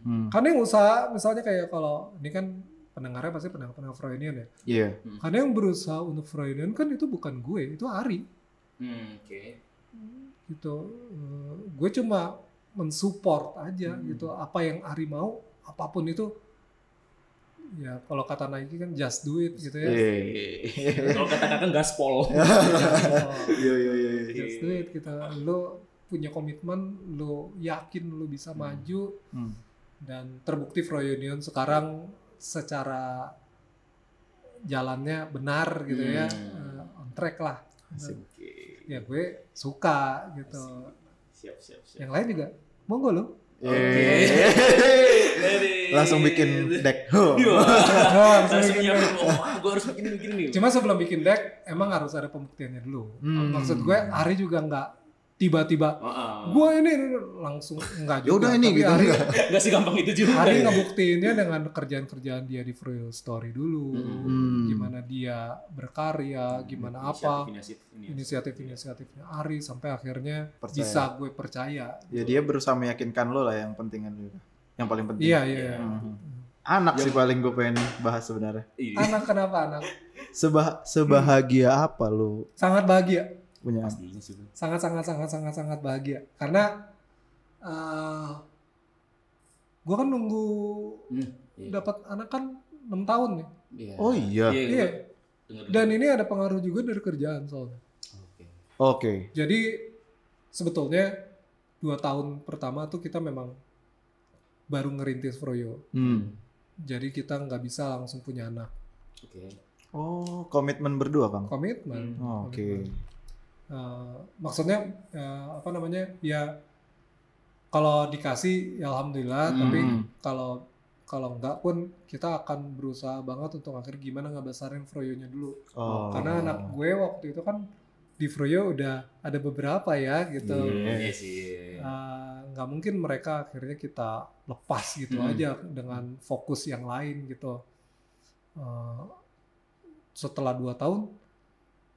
Hmm. Karena yang usaha misalnya kayak kalau ini kan pendengarnya pasti pendengar-pendengar Freudian ya. Iya. Karena yang berusaha untuk Freudian kan itu bukan gue, itu Ari Hmm, Oke. gitu. Eh, gue cuma mensupport aja Hmm. gitu. Apa yang Ari mau, apa pun itu ya kalau kata Nike kan just do it gitu ya. Iya. Kalau kata kakak gaspol. Iya iya iya. iya. just do it gitu. Lo punya komitmen, lo yakin lo bisa maju Hmm. dan terbukti Freudian sekarang secara jalannya benar gitu ya, Hmm. eh, on track lah. Oke. Ya gue suka gitu. Siap, siap, siap. Yang lain juga monggo lo. Iya. Langsung bikin deck. Iya. Langsung bikin deck. oh, gue harus bikin ini, bikin ini. Cuma sebelum bikin deck emang harus ada pembuktiannya dulu. Hmm. Maksud gue Ari juga nggak tiba-tiba Heeh. gue ini, ini langsung enggak Ya juga. udah ini gitu Ari, enggak. Nggak sih gampang itu juga. Ari ngebuktiinnya dengan kerjaan-kerjaan dia di Free Story dulu. Hmm. Gimana dia berkarya, gimana apa. Inisiatif, inisiatif. Inisiatif-inisiatifnya Ari sampai akhirnya Percaya. bisa gue percaya. Ya dia berusaha meyakinkan lo lah yang penting kan juga. Yang paling penting. Iya, iya. iya. Hmm. Anak sih paling gue pengen bahas sebenarnya. Iya. Anak kenapa anak? Sebah sebahagia apa lu Sangat bahagia. Punya anak? Pastinya sih. Bang. sangat sangat sangat sangat sangat bahagia karena uh, gue kan nunggu Hmm, iya. dapat anak kan enam tahun nih Iya. Oh iya. iya Dengar, dan ini ada pengaruh juga dari kerjaan soalnya Oke. Oke. jadi sebetulnya dua tahun pertama tuh kita memang baru ngerintis Froyo Hmm. jadi kita nggak bisa langsung punya anak Oke. Oh, komitmen berdua, Kang. komitmen Oh, Oke. Komitmen. Uh, maksudnya uh, apa namanya ya kalau dikasih ya alhamdulillah Hmm. tapi kalau kalau enggak pun kita akan berusaha banget untuk akhir gimana ngebesarin Froyonya dulu Oh. karena anak gue waktu itu kan di Froyo udah ada beberapa ya gitu Iya. Iya sih. Uh, nggak mungkin mereka akhirnya kita lepas gitu Hmm. aja dengan fokus yang lain gitu Uh, setelah dua tahun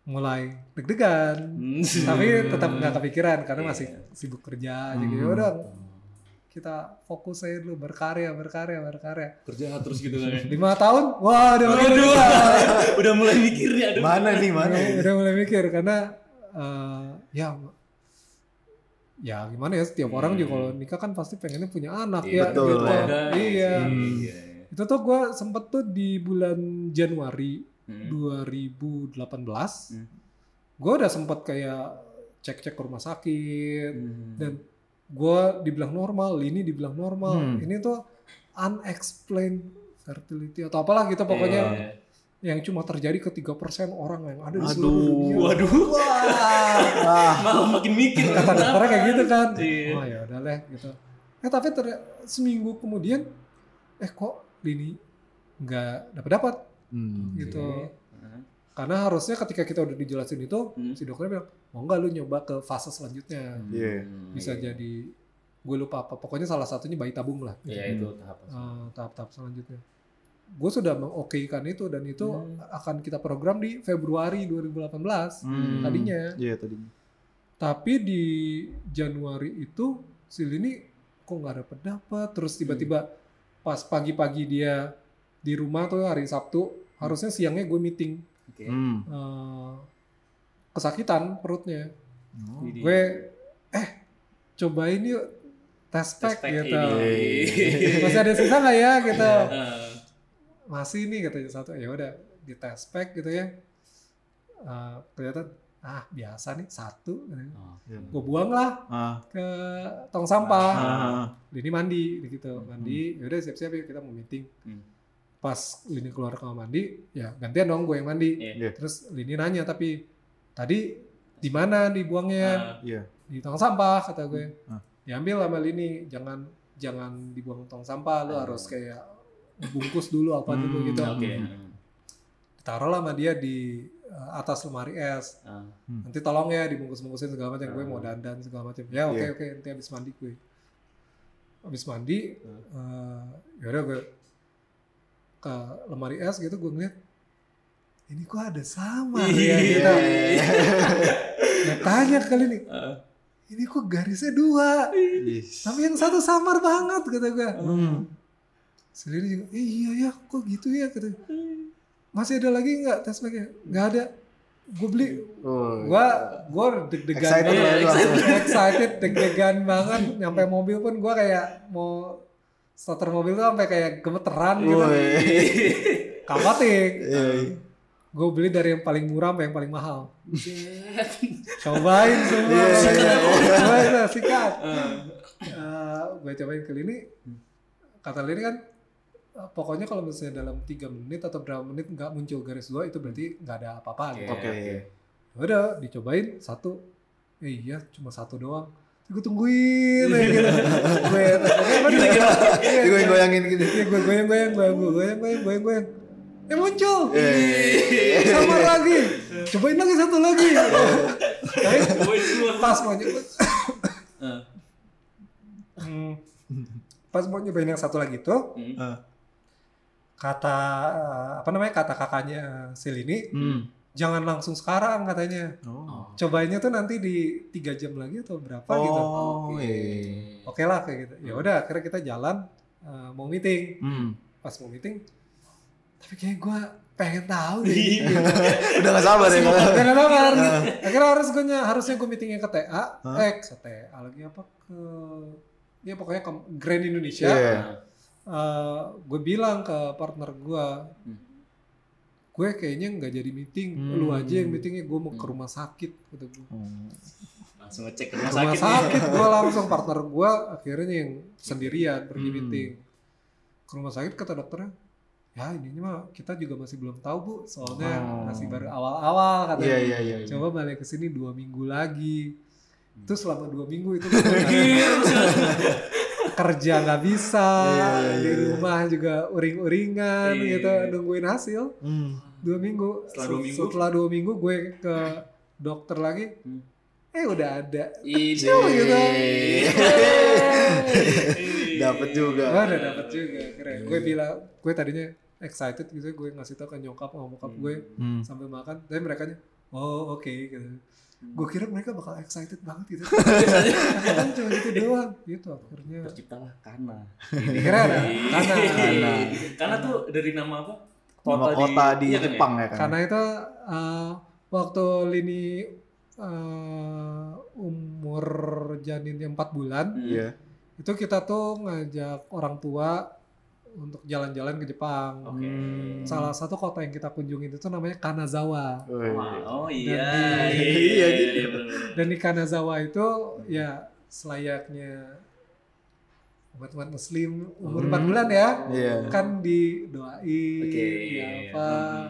mulai deg-degan Hmm. tapi tetap nggak kepikiran karena Iya. masih sibuk kerja jadi Hmm. udah kita fokus aja dulu berkarya berkarya berkarya kerja terus gitu kan. ya. lima tahun wah udah mulai Aduh. deg-degan. Udah mulai mikir aduh. Mana nih, mana? udah, udah mulai mikir karena eh, ya ya gimana ya setiap orang juga kalau nikah kan pasti pengennya punya anak Iya, ya betul. gitu. Ada, iya Hmm. Iya. itu tuh gue sempet tuh di bulan Januari Hmm. 2018 Hmm. gue udah sempet kayak cek-cek ke rumah sakit Hmm. dan gue dibilang normal, ini dibilang normal, Hmm. ini tuh unexplained fertility atau apalah gitu pokoknya Iya. yang cuma terjadi ke 3% orang yang ada di Aduh, seluruh dunia. waduh. Wah. Ah, Malah makin mikir. Kata dokternya kayak gitu kan. Iya. Oh ya udah lah gitu. Eh tapi ternyata seminggu kemudian eh kok Lini nggak dapat dapat hmm. gitu. Heeh. karena harusnya ketika kita udah dijelasin itu Hmm. si dokternya bilang mau nggak lu nyoba ke fase selanjutnya Iya. Hmm, bisa iya. jadi gue lupa apa pokoknya salah satunya bayi tabung lah Iya itu tahap. Eh, tahap-tahap selanjutnya gue sudah mengokekan itu dan itu Hmm. akan kita program di Februari 2018 Hmm. tadinya Iya tadinya. tapi di Januari itu si Lini kok nggak dapet dapat terus tiba-tiba pas pagi-pagi dia di rumah tuh hari Sabtu harusnya siangnya gue meeting Oke. Hmm. eh, kesakitan perutnya Oh. Gue eh cobain yuk tes pack Tespek gitu ini. masih ada sisa nggak ya gitu Eh, masih nih katanya satu ya udah di tes pack gitu ya Eh, kelihatan ah biasa nih satu oh. gue buang lah Ah. ke tong sampah Ah. Lini mandi gitu mandi yaudah siap-siap yuk kita mau meeting Hmm. Pas Lini keluar kamar mandi ya gantian dong gue yang mandi Iya. Iya. terus Lini nanya tapi tadi di mana dibuangnya Ah, Iya. di tong sampah kata gue Ah. diambil sama Lini jangan jangan dibuang tong sampah lu Ah. harus kayak bungkus dulu apa dulu Hmm, gitu Oke. taruh lah sama dia di uh, atas lemari es Ah, nanti tolong ya dibungkus-bungkusin segala macam gue Ah. mau dandan segala macam ya oke Iya. oke nanti habis mandi gue habis mandi uh, ya udah gue ke lemari es gitu gue ngeliat ini kok ada sama ya gitu ya tanya kali ini ah. ini kok garisnya dua Yes. tapi yang satu samar banget kata gue Hmm. sendiri juga eh, iya ya kok gitu ya kata masih ada lagi nggak tes packnya nggak ada gue beli Oh. gua gua deg-degan Excited banget. langsung. excited deg-degan banget nyampe mobil pun gua kayak mau starter mobil tuh sampai kayak gemeteran gitu. Woi. kapatik Iya. gue beli dari yang paling murah sampai yang paling mahal. Cobain semua. Iya, iya, iya. cobain lah sikat. Gue cobain ke Lini kata Lini kan eh, pokoknya kalau misalnya dalam tiga menit atau berapa menit nggak muncul garis dua itu berarti nggak ada apa-apa gitu. Oke. udah dicobain satu. Eh, iya cuma satu doang gue tungguin kayak gitu gue Ini gue goyangin gitu. Iya, gue goyang goyang goyang gue goyang goyang goyang goyang eh muncul Eh. sama lagi cobain lagi satu lagi semua. pas mau nyobain Ah. Hmm. pas mau nyobain yang satu lagi tuh Hmm. Kata eh, apa namanya kata kakaknya Selini Hmm. jangan langsung sekarang katanya Oh. Cobainnya tuh nanti di tiga jam lagi atau berapa gitu Oh. Oke. iya. oke lah kayak gitu ya udah akhirnya kita jalan eh, mau meeting Hmm. pas mau meeting tapi kayak gue pengen tahu deh gitu. Udah gak sabar ya kalau. Gak ada kabar. Akhirnya harus gue harusnya gue meetingnya ke TA, Hah? eh ke TA lagi apa ke ya pokoknya ke Grand Indonesia. Iya. Eh, gue bilang ke partner gue, Hmm. Gue kayaknya nggak jadi meeting, Hmm. lu aja yang meetingnya gue mau ke rumah sakit kata gue. Langsung ngecek ke Rumah rumah sakit, sakit. gue langsung partner gue akhirnya yang sendirian pergi Hmm. meeting ke rumah sakit kata dokternya ya ininya mah kita juga masih belum tahu bu soalnya Oh. masih baru awal-awal katanya Iya iya iya. coba balik ke sini dua minggu lagi Hmm. itu selama dua minggu itu kerja nggak bisa Iya, iya, di iya. rumah juga uring-uringan gitu nungguin hasil Hmm. dua minggu Setelah dua minggu? setelah dua minggu gue ke dokter lagi Hmm. eh udah ada. Ciu, gitu. Dapat juga. Oh, udah dapet juga keren gue bilang gue tadinya excited gitu gue ngasih tau ke nyokap sama bokap gue Hmm. sambil makan tapi mereka nya oh oke gitu gue kira mereka bakal excited banget gitu kan cuma gitu doang gitu akhirnya Terciptalah Kana. kira ada karena Kana. Kana tuh dari nama apa? Nama kota di iya kan ya? Jepang ya kan. karena itu uh, waktu lini uh, umur janinnya 4 bulan Hmm. Iya. itu kita tuh ngajak orang tua untuk jalan-jalan ke Jepang. Hmm. salah satu kota yang kita kunjungin itu namanya Kanazawa Woi. Wah, Oh iya. Dan di- Iya, gitu. iya, bener-bener. dan di Kanazawa itu ya selayaknya umat-umat muslim umur Hmm. 4 bulan ya Iya. kan didoain Oke. di apa Hmm.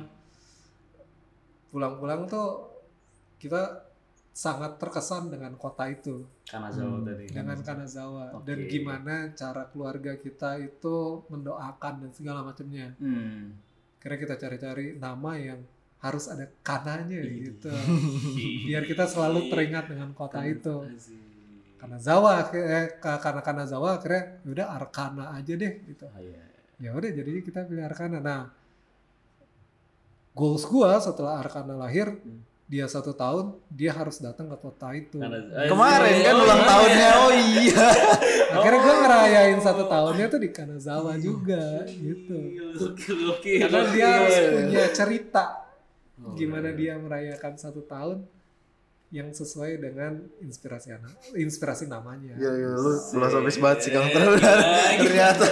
pulang-pulang tuh kita sangat terkesan dengan kota itu Kanazawa Hmm. tadi. dengan Kanazawa Oke. dan gimana cara keluarga kita itu mendoakan dan segala macamnya Hmm. kira kita cari-cari nama yang harus ada kananya gitu. Biar kita selalu teringat dengan kota itu. Kanazawa eh, ka- karena Kanazawa akhirnya "Ya udah Arkana aja deh gitu. Ah, iya. Ya udah jadinya kita pilih Arkana. Nah, goals gua setelah Arkana lahir Hmm. Dia satu tahun dia harus datang ke kota itu. Karena- Kemarin kan Oh, ulang iya. tahunnya. Oh iya. Akhirnya gue Oh. ngerayain satu tahunnya tuh di Kanazawa juga gitu. Karena dia harus punya cerita Oh, gimana iya. dia merayakan satu tahun yang sesuai dengan inspirasi anak, inspirasi namanya. Iya iya lu filosofis banget sih Kang Iya, ternyata.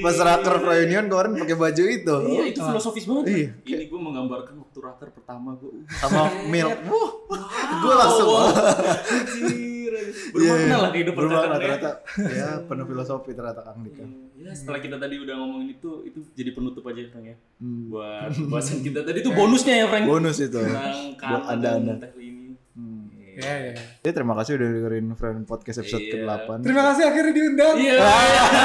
Pas raker reunion kemarin pakai baju itu. Iya itu filosofis banget. Iya. Ini gue menggambarkan waktu raker pertama gue. Sama mil. Wuh. Gue langsung. Bermakna lah kehidupan Bermakna ya. ternyata. Ya penuh filosofi ternyata Kang Dika. Ya, setelah kita tadi udah ngomongin itu, itu jadi penutup aja Frank ya. Hmm. Buat bahasan kita tadi itu bonusnya ya Frank. Bonus itu. Buat dan teh ini. Hmm. Ya, ya. Jadi terima kasih udah dengerin Friend Podcast episode Iya. ke-8. Terima kasih akhirnya diundang. Iya.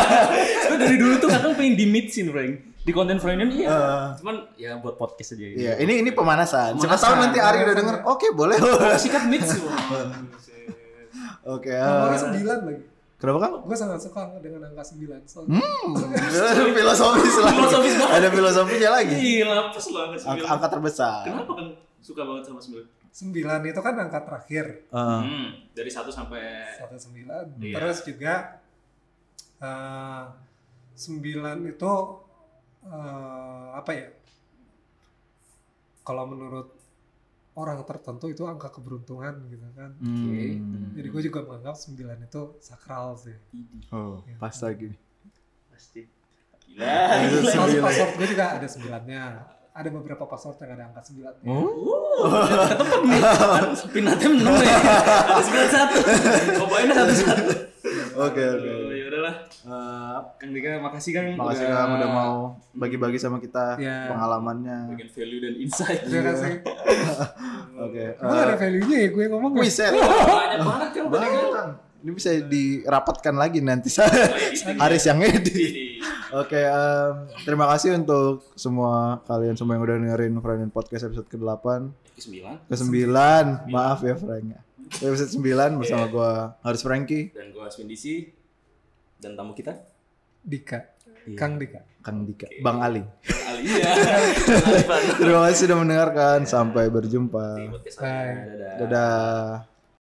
Gue dari dulu tuh kadang pengen di mixin Frank. Di konten Frank iya. Eh. Cuman ya buat podcast aja. Iya, ini ini pemanasan. Siapa tahu nanti Ari udah denger, oke boleh. sikat mix. Oke. Nomornya eh, sembilan lagi. Kenapa Kang? Gue sangat suka dengan angka sembilan. Soalnya Hmm, filosofis lah. Filosofis banget. Ada filosofinya lagi. Gila, pas lo angka Angka, terbesar. Kenapa kan suka banget sama sembilan? sembilan itu kan angka terakhir. Eh, Hmm, dari satu sampai Satu sembilan. Iya. Terus juga eh, sembilan itu eh, apa ya? Kalau menurut orang tertentu itu angka keberuntungan gitu kan. hmm. Jadi gue juga menganggap sembilan itu sakral sih. Oh, pas lagi. nih. pasti. Gila. Sembilan. password gue juga ada sembilannya. Ada beberapa password yang ada angka sembilannya. Oh? Ketemu nih. Pinatnya menang ya. Ada sembilan satu. Cobain satu satu. Oke, oke. Ya udahlah. Eh, Kang Dika, makasih Kang. makasih Kang udah mau bagi-bagi sama kita Iya. pengalamannya. Bagian value dan insight. Terima kasih. Oke. Emang ada value-nya ya gue ngomong Wih, set. Banyak banget Kang. Banyak, Kang. Ini bisa dirapatkan lagi nanti Haris yang edit. Oke, em, terima kasih untuk semua kalian semua yang udah dengerin Friend and Podcast episode ke-8 Ke sembilan. ke-9. Maaf ya Frank. Episode 9 bersama gua Haris Franky, Dan gue Aswin DC. Dan tamu kita. Dika. Iya. Kang Dika. Kang Dika, Bang Ali. Alia. Terima kasih sudah mendengarkan. Sampai berjumpa. Bye. Dadah. Dadah.